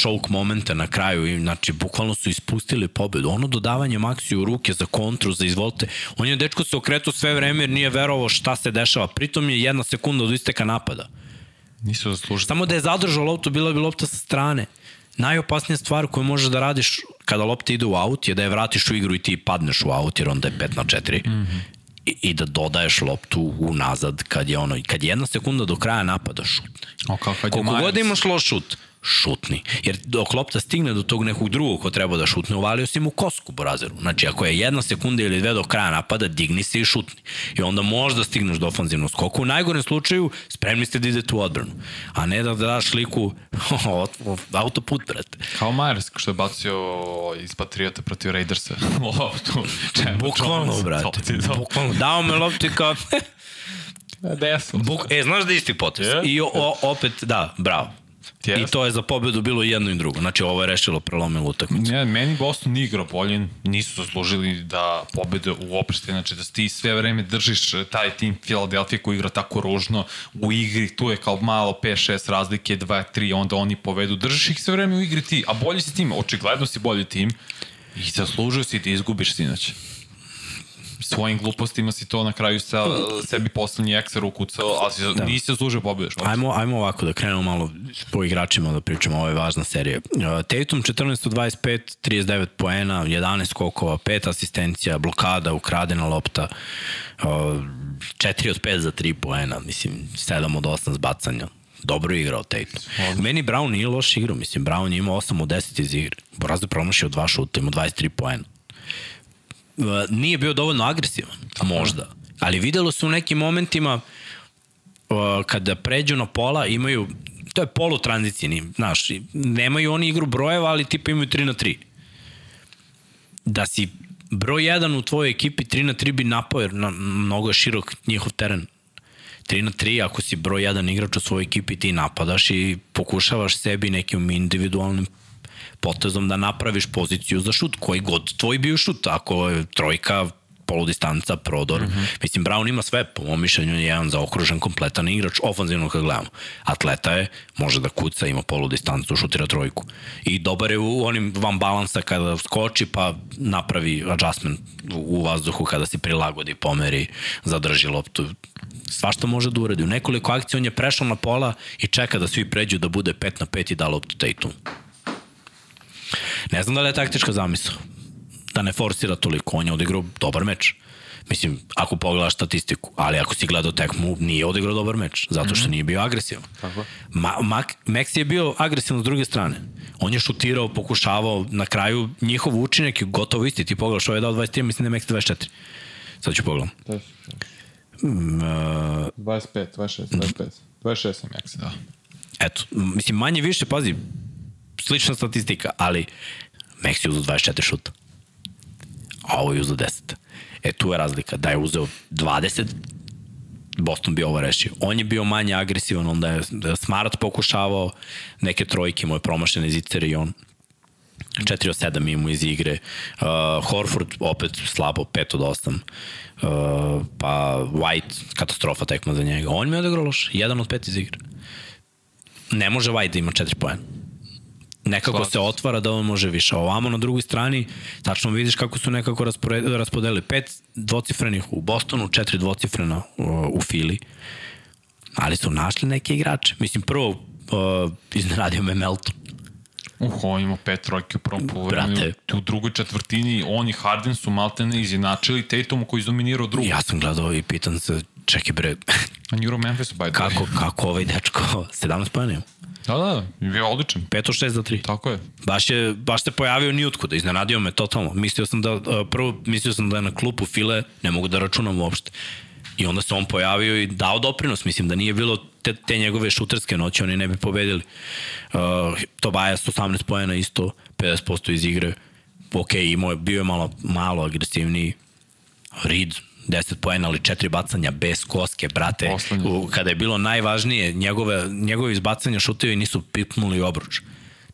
choke momente na kraju i znači bukvalno su ispustili pobedu. Ono dodavanje Maxi u ruke za kontru, za izvolite. On je dečko se okretao sve vreme jer nije verovao šta se dešava. Pritom je jedna sekunda od isteka napada. Nisu zaslužili. Samo da je zadržao loptu, bila bi lopta sa strane. Najopasnija stvar koju možeš da radiš kada lopta ide u aut je da je vratiš u igru i ti padneš u aut jer onda je 5 na 4. Mm -hmm. I, i da dodaješ loptu unazad kad je ono kad je jedna sekunda do kraja napada šut. O, kao kad Koliko god imaš loš šut, šutni. Jer dok lopta stigne do tog nekog drugog ko treba da šutne, uvalio si mu kosku Brazeru. Znači, ako je jedna sekunda ili dve do kraja napada, digni se i šutni. I onda možda stigneš do ofanzivnog skoka. U najgorem slučaju, spremni ste da idete u odbranu. A ne da daš liku [LAUGHS] autoput, brate. Kao Myers, što je bacio iz Patriota protiv Raidersa. [LAUGHS] loptu. Bukvalno, brate. Bukvalno. Dao me loptu kao... [LAUGHS] Desno. Buk, e, znaš da isti potes. Yeah. I o, opet, da, bravo. Yes. I to je za pobedu bilo jedno i drugo. Znači ovo je rešilo prelomilo utakmicu. Ne, meni Boston igrao bolje, nisu zaslužili da pobede uopšte, znači da ti sve vreme držiš taj tim Philadelphia koji igra tako ružno u igri, tu je kao malo 5-6 razlike, 2-3, onda oni povedu, držiš ih sve vreme u igri ti, a bolji si tim, očigledno si bolji tim i zaslužio si da izgubiš sinoć svojim glupostima si to na kraju sa, sebi poslednji ekser ukucao, ali si, da. nisi zaslužio pobedeš. Ajmo, ajmo ovako da krenemo malo po igračima da pričamo, ovo je važna serija. Uh, Tatum 14 25, 39 poena, 11 skokova, 5 asistencija, blokada, ukradena lopta, uh, 4 od 5 za 3 poena, mislim 7 od 8 zbacanja dobro je igrao Tatum. Meni Brown nije loš igrao, mislim, Brown je imao 8 od 10 iz igre. Boraz da promašio dva šuta, imao 23 poena nije bio dovoljno agresivan, možda. Ali videlo se u nekim momentima uh, kada pređu na pola imaju to je polu tranzicijni, znaš, nemaju oni igru brojeva, ali tipa imaju 3 na 3. Da si broj 1 u tvojoj ekipi 3 na 3 bi napao, jer na, mnogo je širok njihov teren. 3 na 3, ako si broj 1 igrač u svojoj ekipi, ti napadaš i pokušavaš sebi nekim individualnim potezom da napraviš poziciju za šut, koji god tvoj bio šut, ako je trojka, poludistanca, prodor. Mm -hmm. Mislim, Brown ima sve, po mojom mišljenju, je jedan zaokružen kompletan igrač, ofanzivno kad gledamo. Atleta je, može da kuca, ima poludistancu, šutira trojku. I dobar je u onim van balansa kada skoči, pa napravi adjustment u, u vazduhu kada se prilagodi, pomeri, zadrži loptu. Svašta može da uradi. U nekoliko akcija on je prešao na pola i čeka da svi pređu da bude 5 na 5 i da loptu Tatum. Ne znam da li je taktička zamisla da ne forsira toliko. On je odigrao dobar meč. Mislim, ako pogledaš statistiku, ali ako si gledao tekmu, nije odigrao dobar meč, zato što -hmm. nije bio agresivan. Tako. Ma, Mac, Max je bio agresivan s druge strane. On je šutirao, pokušavao, na kraju njihov učinak je gotovo isti. Ti pogledaš, ovo je dao 23, mislim da je Max 24. Sad ću pogledam. Uh, 25, 26, 25. 26 sam Max, da. Eto, mislim, manje više, pazi, slična statistika, ali je uzao 24 šuta a ovo je uzeo 10. E, tu je razlika. Da je uzeo 20, Boston bi ovo rešio. On je bio manje agresivan, onda je Smart pokušavao neke trojke, moje promašene zicere i on 4 od 7 imamo iz igre. Uh, Horford opet slabo, 5 od 8. Uh, pa White, katastrofa tekma za njega. On mi je odigrao loš, 1 od 5 iz igre. Ne može White da ima 4 pojene nekako Slav. se otvara da on može više. Ovamo na drugoj strani, tačno vidiš kako su nekako raspodeli. Pet dvocifrenih u Bostonu, četiri dvocifrena u, Fili. Ali su našli neke igrače. Mislim, prvo uh, iznenadio me Melton. Uh, on ima pet trojke u prvom polovremenu. U drugoj četvrtini on i Harden su maltene izjednačili Tatum koji je dominirao drugu. Ja sam gledao i pitan se, čekaj bre. A Euro Memphis, by the way. Kako, kako ovaj dečko 17 pojena Da, da, je odličan. 5 od 6 za 3. Tako je. Baš, je, baš se pojavio nijutko, da iznenadio me totalno. Mislio sam da, prvo mislio sam da je na klupu File, ne mogu da računam uopšte. I onda se on pojavio i dao doprinos. Mislim da nije bilo te, te njegove šuterske noći, oni ne bi pobedili. Uh, Tobias 18 pojena isto, 50% iz igre. Ok, imao je, bio je malo, malo agresivniji. Reed 10 poena, ali četiri bacanja bez koske, brate. U, kada je bilo najvažnije, njegove, njegove izbacanja šutevi nisu pipnuli obruč.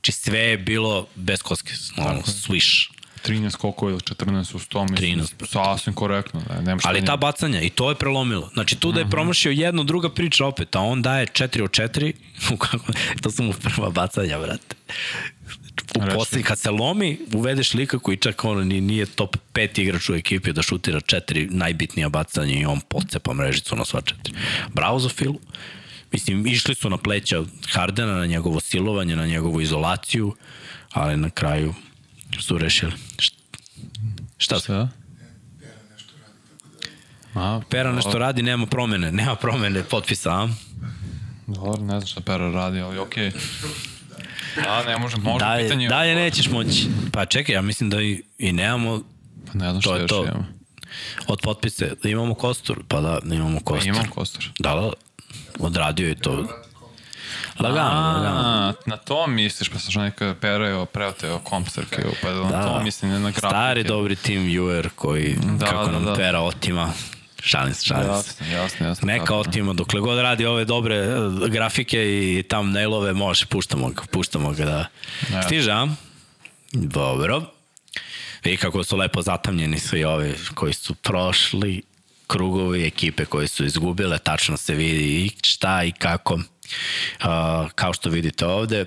Či sve je bilo bez koske, ono, swish. 13 skokova ili 14 u 100, mislim, 13. sasvim korektno. Da, nema Ali ta bacanja, i to je prelomilo. Znači, tu da je mhm. promašio jedno, druga priča opet, a on daje 4 od 4, [LAUGHS] to su mu prva bacanja, brate u poslednji, kad se lomi, uvedeš lika koji čak ono nije top 5 igrač u ekipi da šutira četiri najbitnija bacanja i on pocepa mrežicu na sva četiri. Bravo za Filu. Mislim, išli su na pleća Hardena, na njegovo silovanje, na njegovu izolaciju, ali na kraju su rešili. Šta, šta Šta? A, Pera nešto radi, nema promene, nema promene potpisa, a? Dobro, ne znam šta Pera radi, ali okej. Okay. Da, ne može, može dalje, pitanje. Dalje nećeš moći. Pa čekaj, ja mislim da i, i nemamo... Pa ne znam što još to. imamo. Od potpise, da imamo kostur, pa da, da imamo pa kostur. Pa imam kostur. Da, da, odradio je to. Lagano, lagano. Na to misliš, pa sam neka pereo, preoteo kompsterke, pa da, da, to mislim, ne na grafike. Stari dobri tim Juer koji, da, kako da, nam da. pera otima. Šalim se, šalim se. Jasno, jasno, jasno. Neka otima, dokle god radi ove dobre e, grafike i tam nailove, može, puštamo ga, puštamo ga da ja. stiže, a? Dobro. Vidi kako su lepo zatamljeni svi ovi koji su prošli krugovi ekipe koje su izgubile, tačno se vidi i šta i kako. Uh, kao što vidite ovde,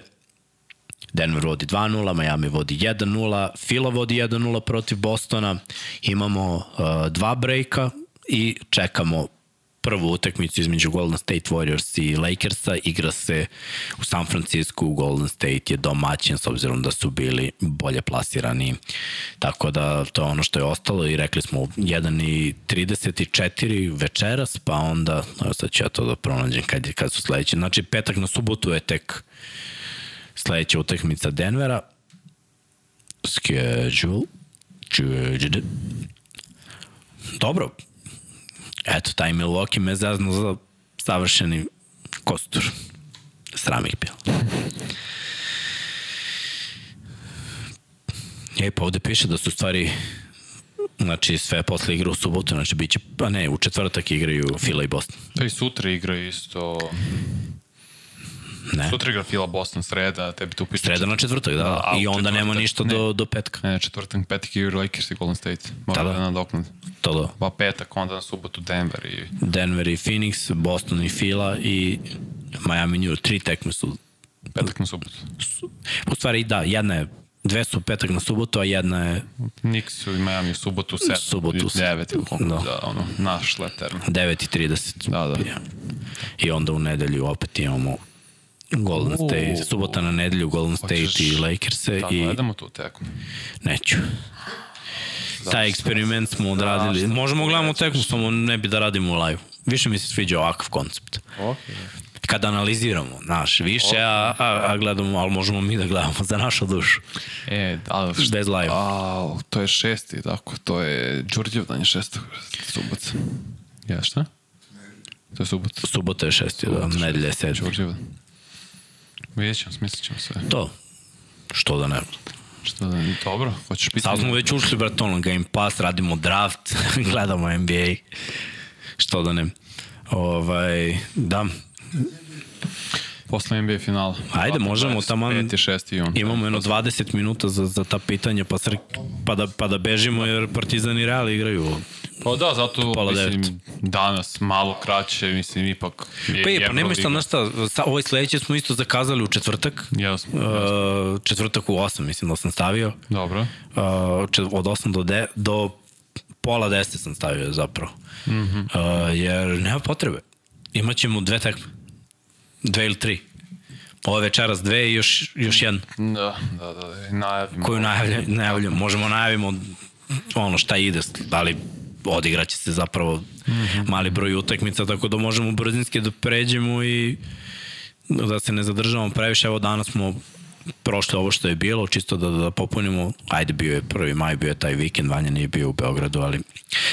Denver vodi 2-0, Miami vodi 1-0, Fila vodi 1-0 protiv Bostona, imamo uh, dva brejka i čekamo prvu utakmicu između Golden State Warriors i Lakersa. Igra se u San Francisco, Golden State je domaćin s obzirom da su bili bolje plasirani. Tako da to je ono što je ostalo i rekli smo 1 i 34 večeras, pa onda, evo sad ću ja to da pronađem kad, kad su sledeće. Znači petak na subotu je tek sledeća utakmica Denvera. Schedule. Dobro, eto, taj Milwaukee me zazno za savršeni kostur. Sram ih bilo. E, pa ovde piše da su stvari Znači, sve posle igra u subotu, znači biće, pa ne, u četvrtak igraju Fila i Boston. Pa i sutra igra isto... Ne. Sutra igra Fila Boston sreda, tebi tu piše... Sreda na četvrtak, da. da I onda nema ništa ne. do, do petka. Ne, četvrtak, petak igra Lakers i Golden State. Mora da, da. da nadoknad. To da. Pa petak, onda na subotu Denver i... Denver i Phoenix, Boston i Fila i Miami New York. Tri tekme su. Petak na subotu. U stvari, da, jedna je Dve su petak na subotu, a jedna je... Knicks i Miami u subotu 7. Subotu 9 ili koliko da. da, ono, naš leter. 9 i 30. Da, da. I onda u nedelju opet imamo Golden State, subota na nedelju Golden State Hoćeš, i Lakers-e. Da, i... gledamo tu teku. Neću. Taj eksperiment smo odradili. Da, Možemo gledamo tekmu, samo ne bi da radimo u live. Više mi se sviđa ovakav koncept. Okay kad analiziramo, naš, više, a, a, a gledamo, ali možemo mi da gledamo za našu dušu. E, da, Bez live. A, to je šesti, tako, to je Đurđevdan je šestog, subot. Ja, šta? To je subot. Subota je šesti, da, nedelje je sedmi. Đurđevdan. Vidjet ćemo, smislit ćemo sve. To, što da ne. Što da ne, dobro, hoćeš pitati? Sad smo već ušli, brat, ono, Game Pass, radimo draft, [LAUGHS] gledamo NBA, što da ne. Ovaj, da, Posle NBA finala. Ajde, možemo tamo... 5. i 6. jun. Imamo jedno 20 minuta za, za ta pitanja, pa, sr, pa, da, pa da bežimo, jer Partizan i Real igraju Pa da, zato Pola mislim, devet. danas malo kraće, mislim, ipak je Pa je, pa nema šta, našta, sa, ovaj sledeći smo isto zakazali u četvrtak. Jasno. Uh, četvrtak u 8, mislim da sam stavio. Dobro. Uh, od 8 do, de, do pola 10 sam stavio zapravo. Mm -hmm. uh, jer nema potrebe. Imaćemo dve tekme. Dve ili tri. Ove večeras dve i još, još jedna. Da, da, da, najavimo. Koju najavljamo, najavljamo. Možemo najavimo ono šta ide, ali odigraće se zapravo mm -hmm. mali broj utakmica, tako da možemo brzinski da pređemo i da se ne zadržavamo previše. Evo danas smo prošle ovo što je bilo, čisto da, da popunimo, ajde bio je prvi maj, bio je taj vikend, Vanja nije bio u Beogradu, ali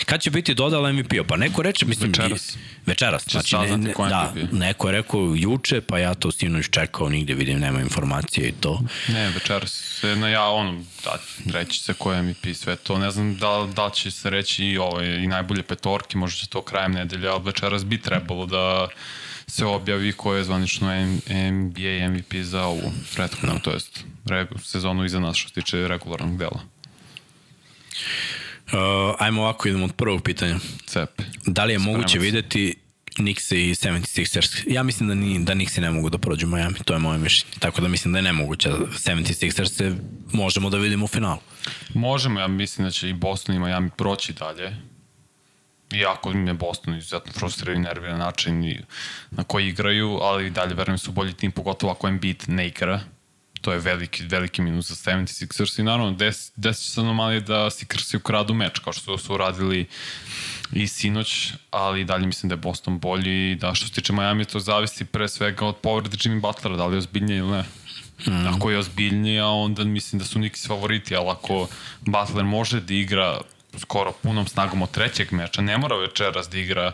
kad će biti dodala MVP-o? Pa neko reče, mislim, večeras. Večeras, znači, ne, ne, da, neko je rekao juče, pa ja to sinoć čekao, nigde vidim, nema informacije i to. Ne, večeras, na ja, ono, da, reći se ko je MVP, sve to, ne znam da, da će se reći i, ovaj, i najbolje petorke, možda će to krajem nedelja, ali večeras bi trebalo da se objavi ko je zvanično NBA MVP za ovu prethodnu, no. to jest sezonu iza nas što se tiče regularnog dela. Uh, ajmo ovako, idemo od prvog pitanja. Cep. Da li je Spremac. moguće videti Knicks i 76ers? Ja mislim da, ni, da Knicks ne mogu da prođu Miami, to je moje mišljenje. Tako da mislim da je nemoguće. 76ers možemo da vidimo u finalu. Možemo, ja mislim da će i Boston i Miami proći dalje Iako mi je Boston izuzetno frustriran i nerviran način na koji igraju, ali dalje verujem da su bolji tim, pogotovo ako Embiid ne igra. To je veliki, veliki minus za 76ers i naravno des, desit će se anomalije da Sikersi ukradu meč, kao što su uradili i sinoć, ali dalje mislim da je Boston bolji i da što se tiče Miami to zavisi pre svega od povrede Jimmy Butlera, da li je ozbiljnije ili ne. Mm. Ako je ozbiljnije, onda mislim da su Niki favoriti, ali ako Butler može da igra skoro punom snagom od trećeg meča, ne mora večeras da igra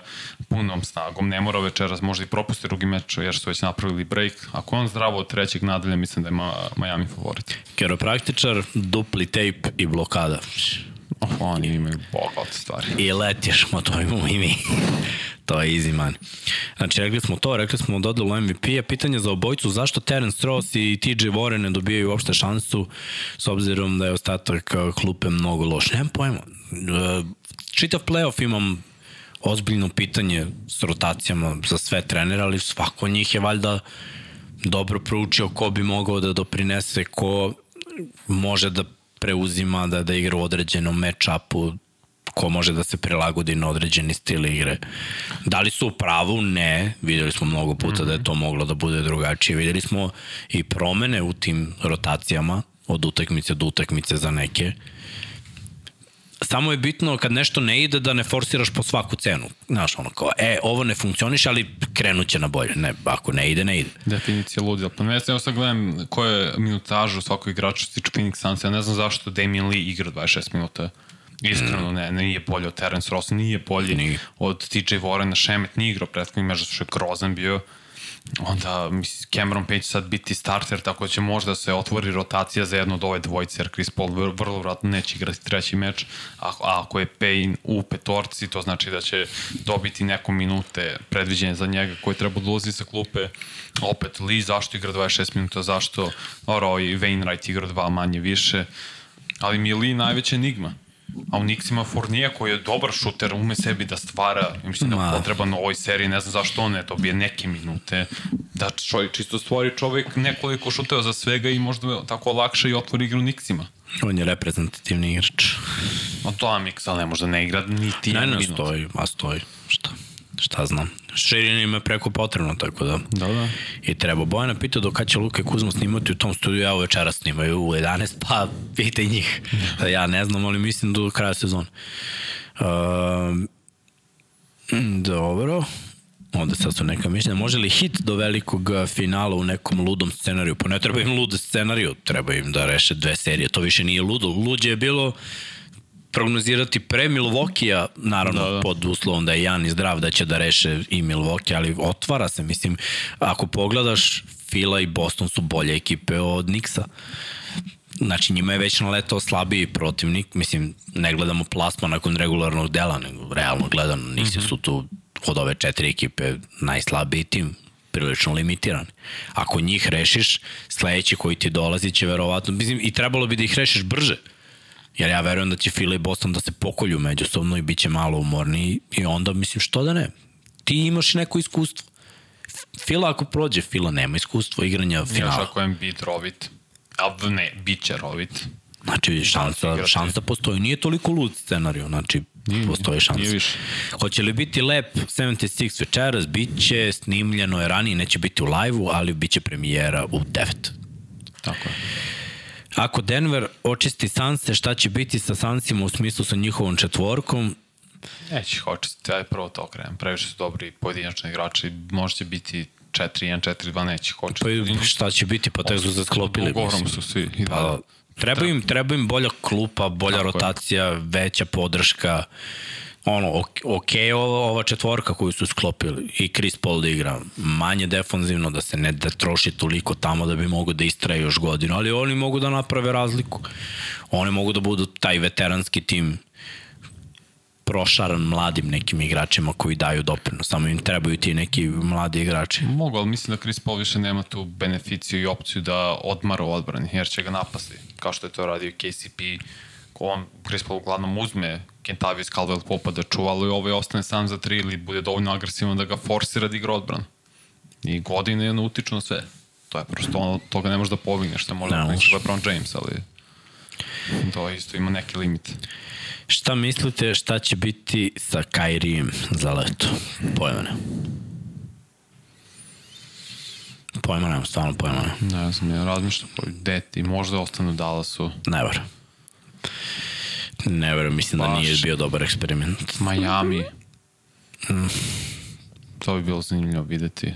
punom snagom, ne mora večeras možda i propusti drugi meč jer su već napravili break. Ako on zdravo od trećeg nadalje, mislim da je Miami favorit. Keropraktičar, dupli tape i blokada. Oh, oni imaju bogat stvari. I letiš, ma to imamo i mi. to je easy man. Znači, rekli smo to, rekli smo dodalu MVP-a. Pitanje za obojcu, zašto Terence Ross i TJ Warren ne dobijaju uopšte šansu s obzirom da je ostatak klupe mnogo loš? Nemam pojma. E, čitav playoff imam ozbiljno pitanje s rotacijama za sve trenere, ali svako od njih je valjda dobro proučio ko bi mogao da doprinese, ko može da preuzima, da, da igra u određenom match-upu, ko može da se prilagodi na određeni stil igre. Da li su u pravu? Ne. Videli smo mnogo puta mm -hmm. da je to moglo da bude drugačije. Videli smo i promene u tim rotacijama od utakmice do utakmice za neke. Samo je bitno kad nešto ne ide da ne forsiraš po svaku cenu. Znaš, ono kao, e, ovo ne funkcioniš, ali krenut će na bolje. Ne, ako ne ide, ne ide. Definicija ludila. Pa ne, ja sad gledam koje minutažu svakog igrača stiče Phoenix Suns. Ja ne znam zašto Damien Lee igra 26 minuta Iskreno, ne, nije bolji od Terence Ross, nije bolji nije. od TJ Warrena, Šemet nije igrao prethodnih meža, što je grozan bio onda mislim, Cameron Page sad biti starter, tako da će možda se otvori rotacija za jedno od ove dvojice, jer Chris Paul vrlo, vratno neće igrati treći meč, a, a ako je Payne u petorci, to znači da će dobiti neko minute predviđene za njega koji treba da sa klupe. Opet, Lee zašto igra 26 minuta, zašto? Oro i Wainwright igra dva manje više, ali mi je Lee najveća enigma A u Nix ima Fournier koji je dobar šuter, ume sebi da stvara, mislim da je potreban u ovoj seriji, ne znam zašto on ne dobije neke minute, da čovjek čisto stvori čovjek nekoliko šuteva za svega i možda tako lakše i otvori igru Nixima. On je reprezentativni igrač. No to Amix, ali ne možda ne igra ni ti ne, ne, stoji, a stoji, šta? znam. Širina ima preko potrebno, tako da. Da, da. I treba. Bojana pita do kada će Luka i Kuzma snimati u tom studiju, ja večera snimaju u 11, pa pitaj njih. Da ja ne znam, ali mislim do kraja sezona. Uh, dobro. Onda sad su neka mišljenja. Može li hit do velikog finala u nekom ludom scenariju? Pa ne treba im lud scenariju, treba im da reše dve serije. To više nije ludo. Luđe je bilo prognozirati pre Milvokija, naravno da, da. pod uslovom da je Jan i zdrav da će da reše i Milwaukee, ali otvara se, mislim, ako pogledaš, Fila i Boston su bolje ekipe od Nixa. Znači, njima je već naletao slabiji protivnik, mislim, ne gledamo plasma nakon regularnog dela, nego realno gledano, Nixi mm -hmm. su tu od ove četiri ekipe najslabiji tim, prilično limitiran. Ako njih rešiš, sledeći koji ti dolazi će verovatno, mislim, i trebalo bi da ih rešiš brže. Jer ja verujem da će Fila i Boston da se pokolju međusobno i bit će malo umorni i onda mislim što da ne. Ti imaš neko iskustvo. Fila ako prođe, Fila nema iskustvo igranja finala. Još ako je bit rovit. A ne, bit će rovit. Znači, šansa, šansa postoji. Nije toliko lud scenariju, znači, nije, postoji šansa. Nije više. Hoće li biti lep 76 večeras? Biće, snimljeno je ranije, neće biti u live-u, ali biće premijera u 9. Tako je. Ako Denver očisti Sanse, šta će biti sa Sansima u smislu sa njihovom četvorkom? Neće ih očistiti, aj prvo to krenem. Previše su dobri pojedinačni igrači, možda će biti 4-1, 4-2, neće ih očistiti. Pa šta će biti, pa tek su zasklopili. Ugovorom su svi. I pa, treba im, treba im bolja klupa, bolja Tako rotacija, je. veća podrška ono, ok, ova, ova četvorka koju su sklopili i Chris Paul da igra manje defanzivno, da se ne da troši toliko tamo da bi mogu da istraje još godinu, ali oni mogu da naprave razliku. Oni mogu da budu taj veteranski tim prošaran mladim nekim igračima koji daju doprinos. Samo im trebaju ti neki mladi igrači. Mogu, ali mislim da Chris Paul više nema tu beneficiju i opciju da odmara u odbrani, jer će ga napasti, kao što je to radio KCP, on, Chris Paul uglavnom uzme Kentavius Caldwell Popa da čuva, ali ovaj ostane sam za tri ili bude dovoljno agresivan da ga forsira da igra odbran. I godine je utiču na sve. To je prosto ono, toga ne možeš da povigneš, što je možda ne, LeBron James, ali to isto ima neki limit. Šta mislite šta će biti sa Kairijem za leto? Pojma ne. Pojma nemam, stvarno pojma ne. Ne znam, ja razmišljam, deti, možda ostanu u Dallasu. Never. Ne verujem, mislim Baš. da nije bio dobar eksperiment. Miami. Mm. To bi bilo zanimljivo videti.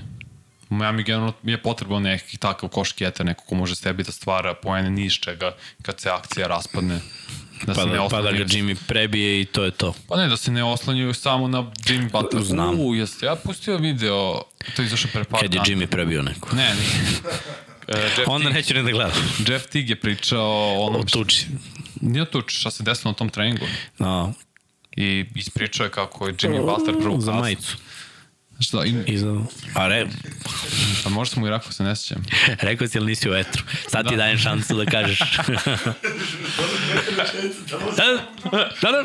Miami generalno je potrebno neki takav košketa, neko ko može sebi da stvara poene ni iz čega kad se akcija raspadne. Da pa, da, pa da ga Jimmy prebije i to je to. Pa ne, da se ne oslanjuju samo na Jimmy Butler. Znam. U, jeste ja pustio video, to je izašao pre par Kad je Jimmy prebio neko. Ne, ne. [LAUGHS] Uh, Onda Tig, neću ne da gledam. Jeff Tig je pričao o onom... O tuči. Nije tuči, šta se desilo na tom treningu. No. I ispričao je kako je Jimmy Butler prvo Za majicu. Šta? I... I za... A re... A možda sam mu i rekao, se ne sjećam. [LAUGHS] rekao si, ali nisi u etru. Sad da. ti dajem šansu da kažeš. da, da, da.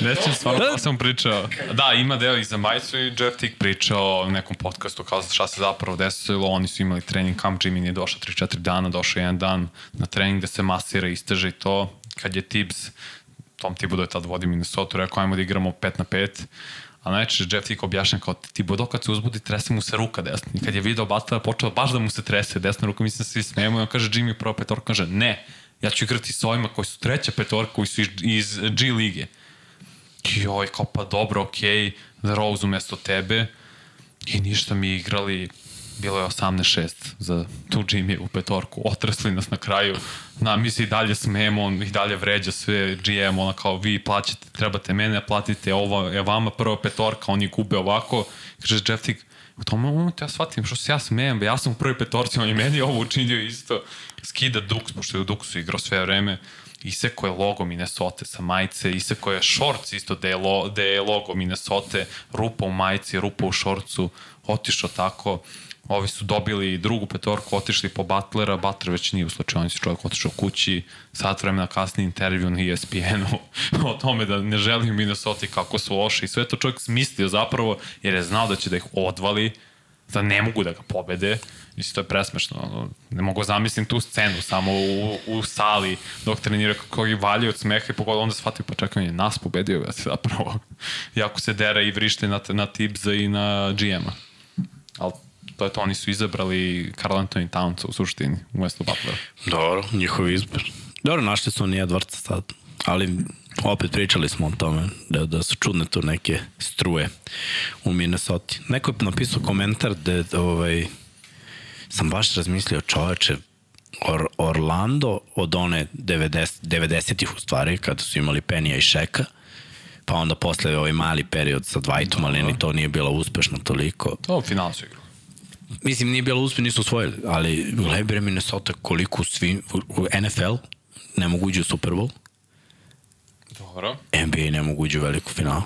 ne sjećam stvarno da sam pričao. Da, ima deo i za majicu i Jeff Tick pričao o nekom podcastu kao šta se zapravo desilo. Oni su imali trening camp, Jimmy nije došao 3-4 dana, došao jedan dan na trening da se masira, isteže i to. Kad je Tibbs Tom Thibodeau je tad vodi Minnesota, rekao ajmo da igramo 5 na 5, a najčešće Jeff Tick objašnja kao Thibodeau kad se uzbudi trese mu se ruka desna. I kad je video Butler počeo baš da mu se trese desna ruka, mislim da svi smijemo i on kaže Jimmy prvo petorka, kaže ne, ja ću igrati s ovima koji su treća petorka, koji su iz, iz G lige. Joj, kao pa dobro, okej, okay, Rose umesto tebe i ništa mi igrali bilo je 18-6 za tu Jimmy u petorku, otresli nas na kraju, na, mi se i dalje smemo, on ih dalje vređa sve, GM, ona kao vi plaćate, trebate mene, platite, ovo je vama prva petorka, oni gube ovako, kaže Jeff Tick, u tom momentu ja shvatim što se ja smejem, ja sam u prvoj petorci, on je meni ovo učinio isto, skida Dux, pošto je u Duxu igrao sve vreme, iseko je logo Minnesota sa majice, iseko je shorts isto da je, lo, da je logo Minnesota, rupa u majici, rupa u šorcu, otišao tako, ovi su dobili drugu petorku, otišli po Butlera, Butler već nije u slučajnici, čovjek otišao kući, sat vremena kasni intervju na ESPN-u [LAUGHS] o tome da ne želim Minnesota kako su loše i sve to čovjek smislio zapravo jer je znao da će da ih odvali, da ne mogu da ga pobede. Mislim, to je presmešno. Ne mogu zamislim tu scenu samo u, u sali dok trenira kako ih valje od smeha i pogoda onda shvatio pa čekaj, je nas pobedio ga zapravo. [LAUGHS] Jako se dera i vrište na, na Tibza i na GM-a. Ali to je to, oni su izabrali Carl Anthony Towns u suštini, umesto Butlera. Dobro, njihov izbor. Dobro, našli su oni Edwardsa sad, ali opet pričali smo o tome da, da su čudne tu neke struje u Minnesota. Neko je napisao komentar da ovaj, sam baš razmislio čoveče, Or, Orlando od one 90, 90-ih u stvari, kada su imali Penija i Šeka, pa onda posle ovaj mali period sa Dwightom, ali ni to nije bilo uspešno toliko. To final su igrali. Mislim, nije bilo uspeh, nisu osvojili, ali gledaj bre Minnesota koliko svi, u NFL ne mogu uđu u Super Bowl, Dobro. NBA ne mogu uđu u veliku finalu.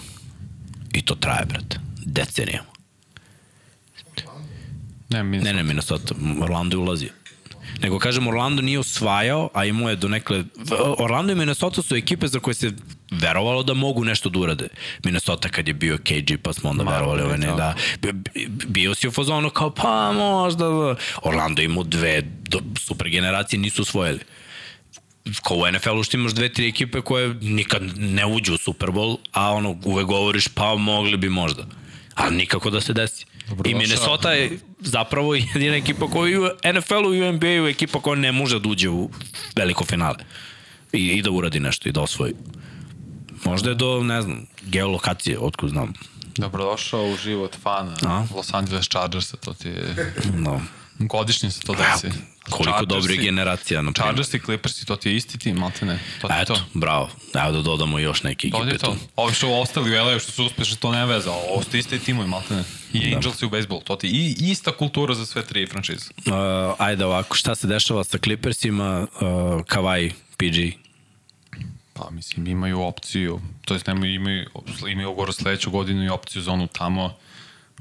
I to traje, brate. Decenijama. Ne, mi Ne, ne, Minnesota. Orlando je ulazio. Nego kažem, Orlando nije osvajao, a imao je donekle... Orlando i Minnesota su ekipe za koje se verovalo da mogu nešto da urade. Minnesota kad je bio KG, pa smo onda Ma, verovali ove ne, da. da... bi- Bio si u fazonu kao, pa možda... da. Orlando imao dve super generacije, nisu osvojili kao u NFL-u što imaš dve, tri ekipe koje nikad ne uđu u Super Bowl, a ono, uvek govoriš pa mogli bi možda. Ali nikako da se desi. Dobro I. Minnesota je zapravo jedina ekipa koja u NFL-u i u NBA-u ekipa koja ne može da uđe u veliko finale. I, I da uradi nešto i da osvoji. Možda je do, ne znam, geolokacije, otkud znam. Dobrodošao u život fana A? Los Angeles Chargersa, to ti je... No. Godišnje se to desi. Koliko Chargersi- dobre generacija, na. Chargers i Clippers, to ti je isti tim, malte ne. To ti je Eto, to. bravo. Evo da dodamo još neke To ekipe je tu. to. Ovi što ostali u LA što su uspešni, to ne veze, ali ovo su isti timovi, malte ne. I Angels i u bejsbolu, to ti je i, ista kultura za sve tri franšize. Uh, ajde ovako, šta se dešava sa Clippersima, uh, Kawhi, PG? Pa mislim, imaju opciju, to jest nemaju, imaju, imaju ugovor sledeću godinu i opciju za onu tamo.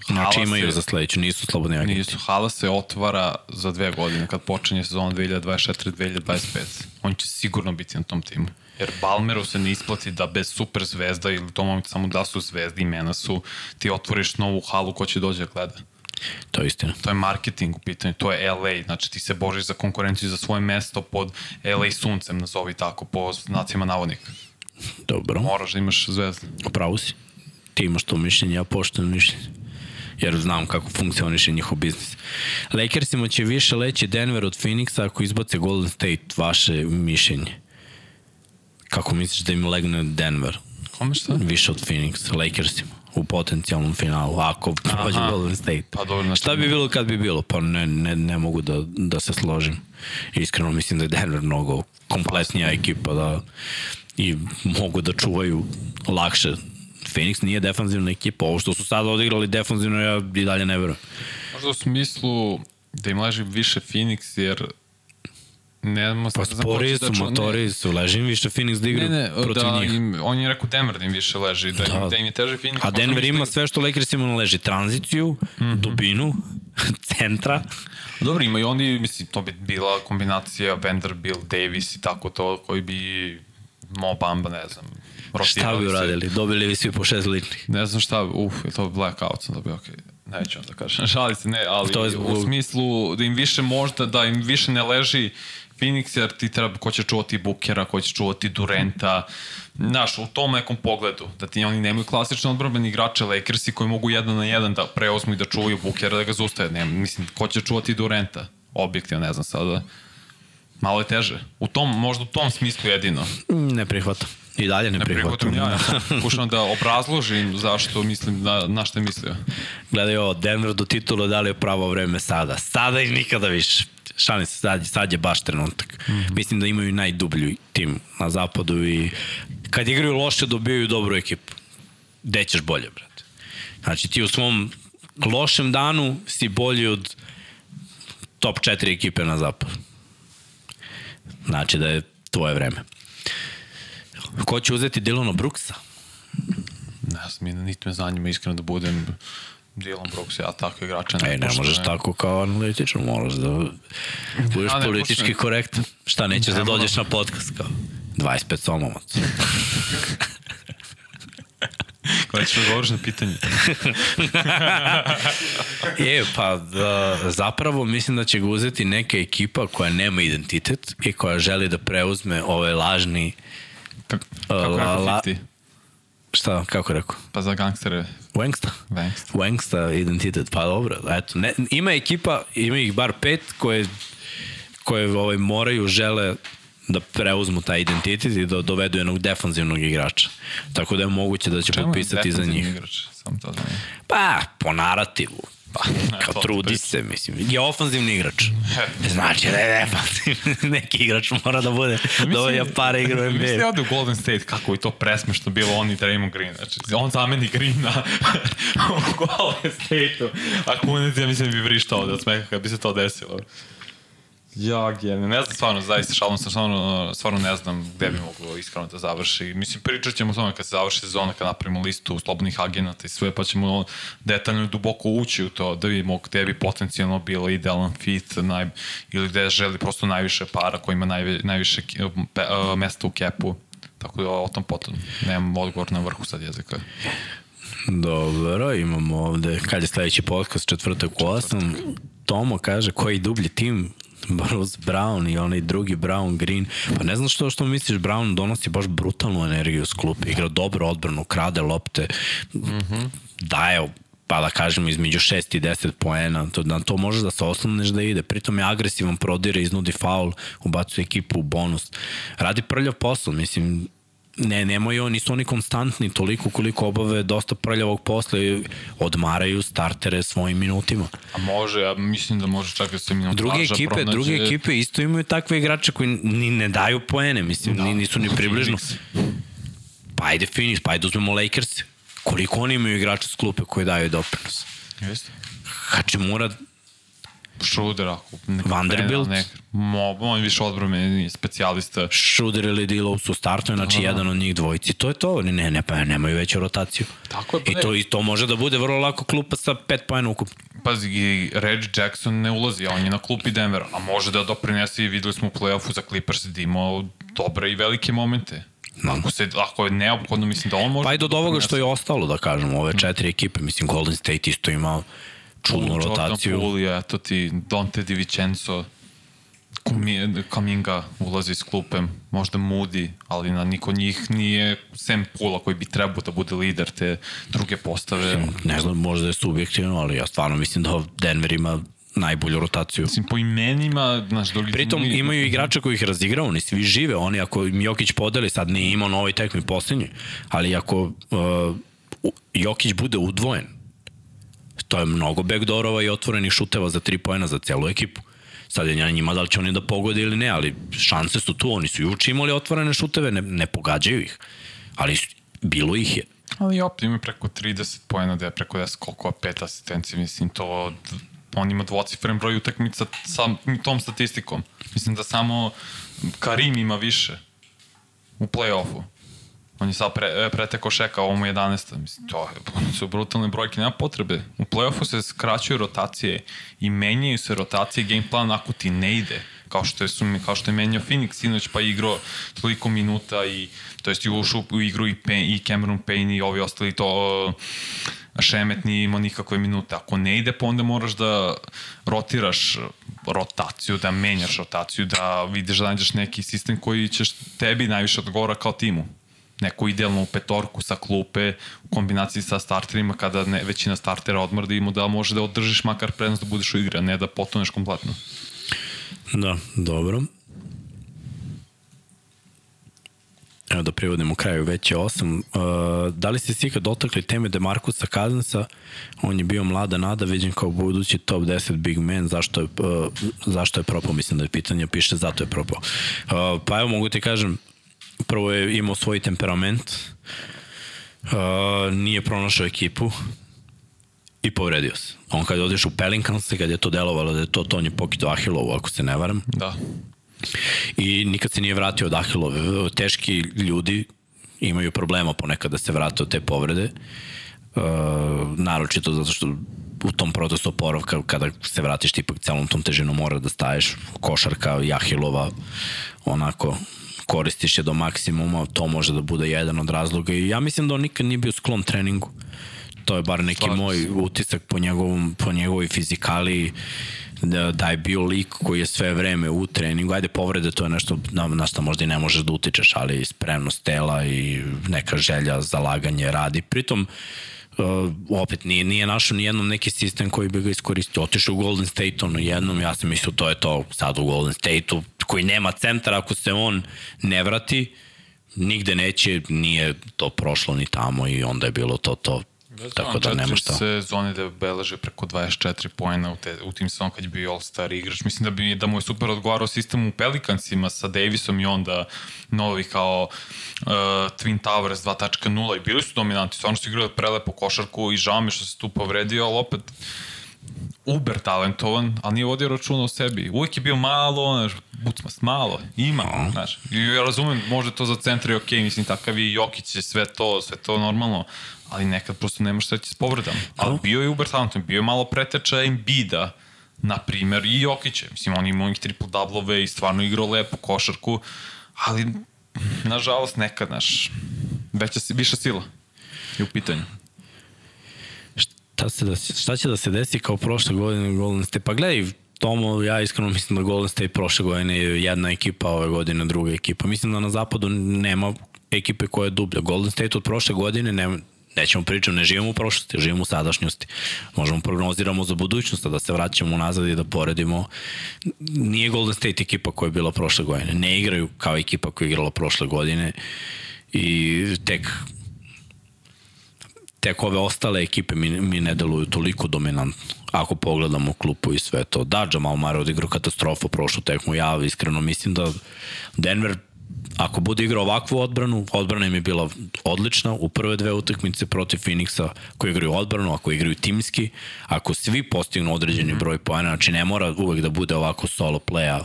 Znači Hala imaju se- za sledeću, nisu slobodni agenti. Nisu, hala se otvara za dve godine, kad počinje sezona 2024-2025. On će sigurno biti na tom timu. Jer Balmeru se ne isplati da bez super zvezda ili u tom momentu samo da su zvezde, imena su, ti otvoriš novu halu ko će dođe da gleda. To je istina. To je marketing u pitanju, to je LA, znači ti se boriš za konkurenciju za svoje mesto pod LA suncem, nazovi tako, po znacima navodnika. Dobro, Moraš da imaš zvezde. upravo si. Ti imaš to mišljenje, ja poštujem mišljenje. Jer znam kako funkcioniše njihov biznis. Lakersima će više leći Denver od Phoenixa ako izbace Golden State, vaše mišljenje. Kako misliš da im legne Denver? Kome šta? Više od Phoenixa, Lakersima u potencijalnom finalu, ako prođe. Golden State. Pa dobro, znači- Šta bi bilo kad bi bilo? Pa ne, ne, ne mogu da, da se složim. Iskreno mislim da je Denver mnogo kompletnija ekipa da i mogu da čuvaju lakše. Phoenix nije defanzivna ekipa. Ovo što su sad odigrali defanzivno, ja i dalje ne verujem. Možda u smislu da im leži više Phoenix, jer ne Pa spori su, motori su, ležim više Phoenix da igra Ne, ne, protiv da njih. im, on je rekao Denver da im više leži, da, im, Da. da im je teže Phoenix. A Denver Možda ima sve što Lakers ima leži. Tranziciju, Mhm. dubinu, [LAUGHS] centra. Dobro, ima i oni, mislim, to bi bila kombinacija Vanderbilt, Davis i tako to, koji bi Mo Bamba, ne znam, Šta bi se. uradili? Dobili bi svi po šest ličnih. Ne znam šta, uf, je to blackout, sam dobio, okej. Okay. Neću onda kažem, [LAUGHS] šali se, ne, ali To je u zbog- smislu da im više možda, da im više ne leži Phoenix, jer ti treba, ko će čuvati Bukera, ko će čuvati Durenta, znaš, u tom nekom pogledu, da ti oni nemaju klasične odbrambene igrače Lakersi koji mogu jedan na jedan da preozmu i da čuvaju Bukera, da ga zustave, ne, mislim, ko će čuvati Durenta, objektivno, ne znam sada, malo je teže. U tom, možda u tom smislu jedino. Ne prihvatam. I dalje ne, Ne prihvatam. prihvatam ja, ja sam [LAUGHS] pokušavam da obrazložim zašto mislim, na, na što je mislio. Gledaj ovo, Denver do titula da li je pravo vreme sada. Sada i nikada više. Šalim se, sad, sad je baš trenutak. Mm -hmm. Mislim da imaju najdublju tim na zapadu i kad igraju loše dobijaju dobru ekipu. Gde ćeš bolje, brate? Znači ti u svom lošem danu si bolji od top 4 ekipe na zapadu. Znači da je tvoje vreme. Ko će uzeti Dylana Brooksa? Ne znam, niti me zanima iskreno da budem Dylan Brooks, ja tako igrača ne, e, ne možeš ne. tako kao analitičan, moraš da budeš ja, politički korektan. Šta, nećeš ne, da dođeš na podcast kao 25 somovac. [LAUGHS] Koja ćeš da govoriš na pitanje? [LAUGHS] e, pa da, zapravo mislim da će ga uzeti neka ekipa koja nema identitet i koja želi da preuzme ovaj lažni Kako la, la, Šta, kako rekao? Pa za gangstere. Wangsta? Wangsta. Wangsta identitet, pa dobro. Eto, ne, ima ekipa, ima ih bar pet koje, koje ovaj, moraju, žele da preuzmu taj identitet i da dovedu jednog defanzivnog igrača. Tako da je moguće da će Čemu potpisati za njih. Igrač? Sam to znam. Pa, po narativu. Pa, kao trudi se, mislim. Je ofanzivni igrač. Znači da je defanzivni. [LAUGHS] Neki igrač mora da bude dovolja para igra u NBA. Mislim ovde u Golden State kako je to presmešno bilo on i Draymond Green. Znači, on zameni Greena [LAUGHS] u Golden State-u. A Kunec, ja mislim, bi vrištao da smeha kad bi se to desilo. Ja, genijalno. Ne znam stvarno, zaista šalom sam, stvarno, stvarno ne znam gde bi moglo iskreno da završi. Mislim, pričat ćemo o tome kad se završi sezona, kad napravimo listu slobodnih agenata i sve, pa ćemo detaljno i duboko ući u to, da vidimo gde bi potencijalno bilo idealan fit naj, ili gde želi prosto najviše para, koji ima najve, najviše pe, uh, mesta u kepu. Tako da o tom potom nemam odgovor na vrhu sad jezika. Dobro, imamo ovde, kad je sledeći podcast, četvrtak u 8, Tomo kaže koji dublji tim [LAUGHS] Bruce Brown i onaj drugi Brown Green. Pa ne znam što što misliš, Brown donosi baš brutalnu energiju s klupe, igra dobro odbranu, krade lopte, mm -hmm. daje pa da kažemo između 6 i 10 poena, to, na to možeš da se osnovneš da ide, pritom je agresivan, prodire, iznudi faul, ubacuje ekipu u bonus. Radi prljav posao, mislim, Ne, nemoj nisu oni konstantni toliko koliko obave dosta prljavog posla i odmaraju startere svojim minutima. A može, ja mislim da može čak da se minut druge ekipe, pronađe... druge ekipe isto imaju takve igrače koji ni ne daju poene, mislim, da, nisu ni približno. Pa ajde Phoenix, pa ajde uzmemo Lakers. Koliko oni imaju igrača s klupe koji daju doprinos? Jeste. Hačimura Šruder, ako Vanderbilt. Mo, on više odbromeni specijalista. Šruder ili Dilo su startuje, znači da, jedan od njih dvojici. To je to, ne, ne, pa nemaju veću rotaciju. Tako je. I to, I to može da bude vrlo lako klupa sa pet pojena ukup. Pazi, i Reggie Jackson ne ulazi, on je na klupi Denvera, a može da doprinese i videli smo u play-offu za Clippers da imao dobre i velike momente. No. Ako, se, ako je neophodno, mislim da on može... Pa i do, do ovoga što je ostalo, da kažemo, ove četiri ekipe, mislim Golden State isto imao čudnu rotaciju. Jordan Poole, eto ti Dante Di Vincenzo, Kaminga ulazi s klupe, možda Moody, ali na niko njih nije sem Pula koji bi trebao da bude lider te druge postave. Ne znam, možda je subjektivno, ali ja stvarno mislim da Denver ima najbolju rotaciju. Mislim, po imenima, znaš, doli... Pritom nije... imaju igrača koji ih razigrao, oni svi žive, oni ako Jokić podeli, sad nije imao na ovoj tekmi posljednji, ali ako uh, Jokić bude udvojen, to je mnogo backdoorova i otvorenih šuteva za tri pojena za celu ekipu. Sad je ja njima da li će oni da pogode ili ne, ali šanse su tu, oni su juče imali otvorene šuteve, ne, ne pogađaju ih. Ali bilo ih je. Ali opet ima preko 30 pojena, da je preko 10 koliko, pet asistencije, mislim to on ima dvocifren broj utakmica sa tom statistikom. Mislim da samo Karim ima više u play-offu. On je sad pre, e, preteko šeka ovom 11. Mislim, to su brutalne brojke, nema potrebe. U play-offu se skraćuju rotacije i menjaju se rotacije game plan ako ti ne ide. Kao što je, su, kao što je menjao Phoenix sinoć pa igrao toliko minuta i to jest i ušao u igru i, Payne, i Cameron Payne i ovi ostali to Šemet nije imao nikakve minute. Ako ne ide, pa onda moraš da rotiraš rotaciju, da menjaš rotaciju, da vidiš da nađeš neki sistem koji ćeš tebi najviše odgovora kao timu neku idealnu petorku sa klupe u kombinaciji sa starterima kada ne, većina startera odmrda ima da može da održiš makar prednost da budeš u igri, a ne da potoneš kompletno. Da, dobro. evo da privodimo kraju, već je 8. Uh, da li ste se ikad dotakli teme Demarkusa Kazansa? On je bio mlada nada, vidim kao budući top 10 big man, zašto je, uh, zašto je propao? Mislim da je pitanje, piše zato je propao. Uh, pa evo mogu ti kažem, prvo je imao svoj temperament, uh, nije pronašao ekipu, i povredio se. On kad je odiš u Pelicans, kad je to delovalo da je to Tonje Pokito Ahilovu, ako se ne varam. Da. I nikad se nije vratio od Ahilove. Teški ljudi imaju problema ponekad da se vrate od te povrede. Uh, naročito zato što u tom procesu oporavka kada se vratiš ipak celom tom težinom mora da staješ košarka Jahilova onako koristiš je do maksimuma, to može da bude jedan od razloga i ja mislim da on nikad nije bio sklon treningu. To je bar neki Slažim moj utisak po, njegovom, po njegovoj fizikali da, da je bio lik koji je sve vreme u treningu. Ajde, povrede, to je nešto na, na što možda i ne možeš da utičeš, ali spremnost tela i neka želja, zalaganje, radi. Pritom, uh, opet nije, nije našao ni jednom neki sistem koji bi ga iskoristio. Otišao u Golden State ono jednom, ja sam mislio to je to sad u Golden State-u koji nema centar, ako se on ne vrati, nigde neće, nije to prošlo ni tamo i onda je bilo to to Da, Tako da nema šta. sezone da beleže preko 24 poena u, te, u tim sezon kad je bio All-Star igrač. Mislim da bi da mu je super odgovarao sistem u Pelicansima sa Davisom i onda novi kao uh, Twin Towers 2.0 i bili su dominanti. Stvarno su igrali prelepo košarku i žao mi što se tu povredio, ali opet uber talentovan, ali nije vodio računa o sebi. Uvijek je bio malo, znaš, bucmast, malo, ima, znaš. I ja razumem, može to za centra i okej, okay, mislim, takav i Jokić sve to, sve to normalno, ali nekad prosto nemaš sreći s povredama. Ali bio je Uber talentovan, bio je malo preteča Embida, na primer, i Jokića. Mislim, on imao ih triple dablove i stvarno igrao lepo košarku, ali, nažalost, nekad, znaš, veća, viša sila je u pitanju šta, se da, šta će da se desi kao prošle godine Golden State? Pa gledaj, Tomo, ja iskreno mislim da Golden State prošle godine je jedna ekipa, ove godine druga ekipa. Mislim da na zapadu nema ekipe koja je dublja. Golden State od prošle godine nema, nećemo pričati, ne živimo u prošlosti, živimo u sadašnjosti. Možemo prognoziramo za budućnost, da se vraćamo nazad i da poredimo. Nije Golden State ekipa koja je bila prošle godine. Ne igraju kao ekipa koja je igrala prošle godine i tek tek ove ostale ekipe mi, mi ne deluju toliko dominantno ako pogledamo klupu i sve to. Da, Jamal Murray odigrao katastrofu prošlu tekmu, ja iskreno mislim da Denver ako bude igrao ovakvu odbranu, odbrana im je bila odlična u prve dve utakmice protiv Phoenixa koji igraju odbranu, ako igraju timski, ako svi postignu određeni broj poena, znači ne mora uvek da bude ovako solo playa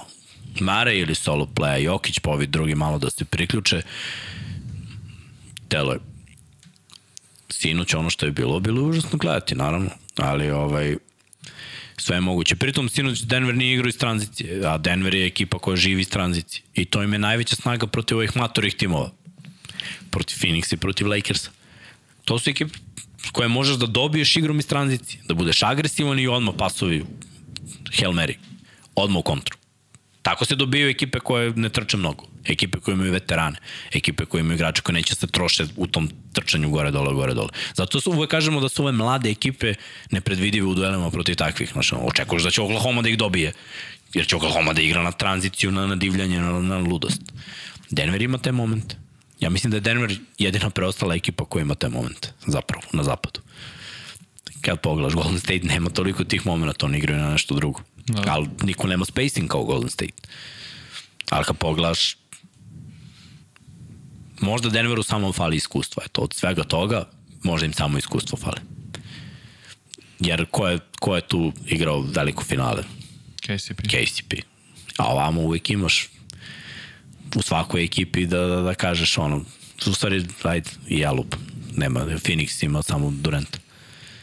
Mare ili solo playa Jokić, pa ovi drugi malo da se priključe. Telo je sinoć ono što je bilo, bilo je užasno gledati, naravno, ali ovaj, sve je moguće. Pritom sinoć Denver nije igrao iz tranzicije, a Denver je ekipa koja živi iz tranzicije. I to im je najveća snaga protiv ovih matorih timova. Protiv Phoenixa i protiv Lakersa. To su ekipe koje možeš da dobiješ igrom iz tranzicije, da budeš agresivan i odmah pasovi Hail Mary. Odmah u kontru. Tako se dobijaju ekipe koje ne trče mnogo. Ekipe koje imaju veterane. Ekipe koje imaju igrače koji neće se troše u tom trčanju gore dole, gore dole. Zato su, uvek kažemo da su ove mlade ekipe nepredvidive u duelima protiv takvih. Znači, očekuješ da će Oklahoma da ih dobije. Jer će Oklahoma da igra na tranziciju, na, na divljanje, na, na ludost. Denver ima te momente. Ja mislim da je Denver jedina preostala ekipa koja ima te momente, zapravo, na zapadu. Kad pogledaš, Golden State nema toliko tih momenta, oni igraju na nešto drugo. Da. Ali niko nema spacing kao Golden State. Ali kad pogledaš, možda Denveru samo fali iskustva. Eto, od svega toga, možda im samo iskustvo fali. Jer ko je, ko je tu igrao veliko finale? KCP. KCP. A ovamo uvek imaš u svakoj ekipi da, da, da kažeš ono, u stvari, ajde, i ja lupam. Nema, Phoenix ima samo Durant.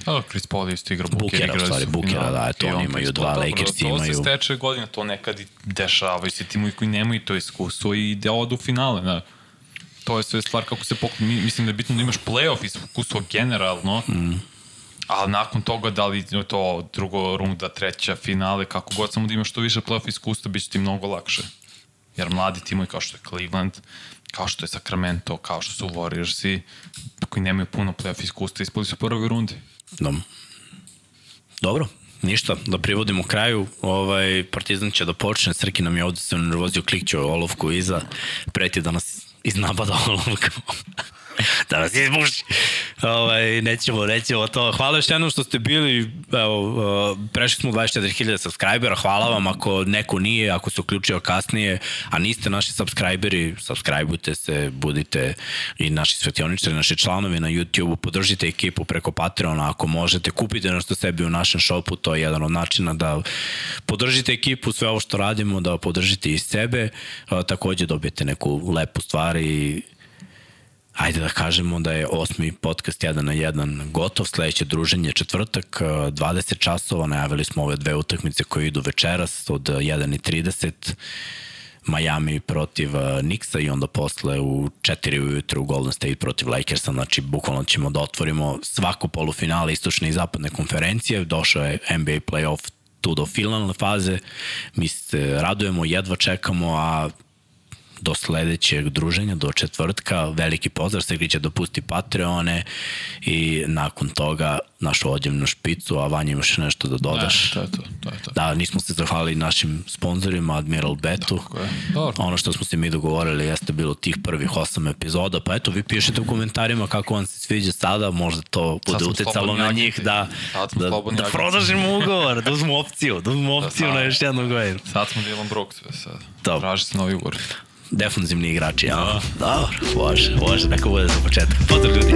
A, Chris Paul isto igra Booker. Bukera, u stvari, Bukera, da, eto, oni imaju dva, Lakers imaju... To se steče godina, to nekad i dešava i se timovi koji nemaju to iskustvo i da odu u finale, da. To je sve stvar kako se poklon... Mislim da je bitno da imaš playoff iskustvo generalno, mm. ali nakon toga da li to drugo runda, treća, finale, kako god samo da imaš što više playoff iskustva, bit će ti mnogo lakše. Jer mladi timovi kao što je Cleveland, kao što je Sacramento, kao što su Warriorsi, koji nemaju puno playoff iskustva, ispali su prvi rundi. Da. Dobro, ništa, da privodimo kraju. Ovaj, Partizan će da počne, Srki nam je ovde se nervozio, klikću olovku iza, preti da nas iz napada olovkom. Da nas izbuši. Ovaj, nećemo, nećemo to. Hvala još jednom što ste bili, evo, prešli smo 24.000 subscribera, hvala vam ako neko nije, ako se uključio kasnije, a niste naši subscriberi, subscribeujte se, budite i naši svetioničari, naši članovi na YouTube-u, podržite ekipu preko Patreona, ako možete, kupite nešto sebi u našem shopu, to je jedan od načina da podržite ekipu, sve ovo što radimo, da podržite i sebe, takođe dobijete neku lepu stvar i ajde da kažemo da je osmi podcast 1 na 1 gotov, sledeće druženje četvrtak, 20 časova, najavili smo ove dve utakmice koje idu večeras od 1.30, Miami protiv Nixa i onda posle u 4 ujutru Golden State protiv Lakersa, znači bukvalno ćemo da otvorimo svako polufinale istočne i zapadne konferencije, došao je NBA playoff tu do finalne faze, mi se radujemo, jedva čekamo, a do sledećeg druženja, do četvrtka. Veliki pozdrav, Segri će dopusti Patreone i nakon toga našu odjevnu špicu, a Vanja imaš nešto da dodaš. Ne, to je to, to je to. Da, nismo se zahvalili našim sponsorima, Admiral Betu. Tako je. Dobro. Ono što smo se mi dogovorili jeste bilo tih prvih osam epizoda, pa eto, vi pišete u komentarima kako vam se sviđa sada, možda to bude uticalo na njih da, da, da prodažimo ugovor, da uzmu opciju, da uzmu opciju da, na još jednog godinu. Sad smo Dylan Brooks, sad. Dobro. Traži se novi ugovor defanzivni igrači, ja. Dobro, može, može, neka bude za početak. Pozdrav ljudi.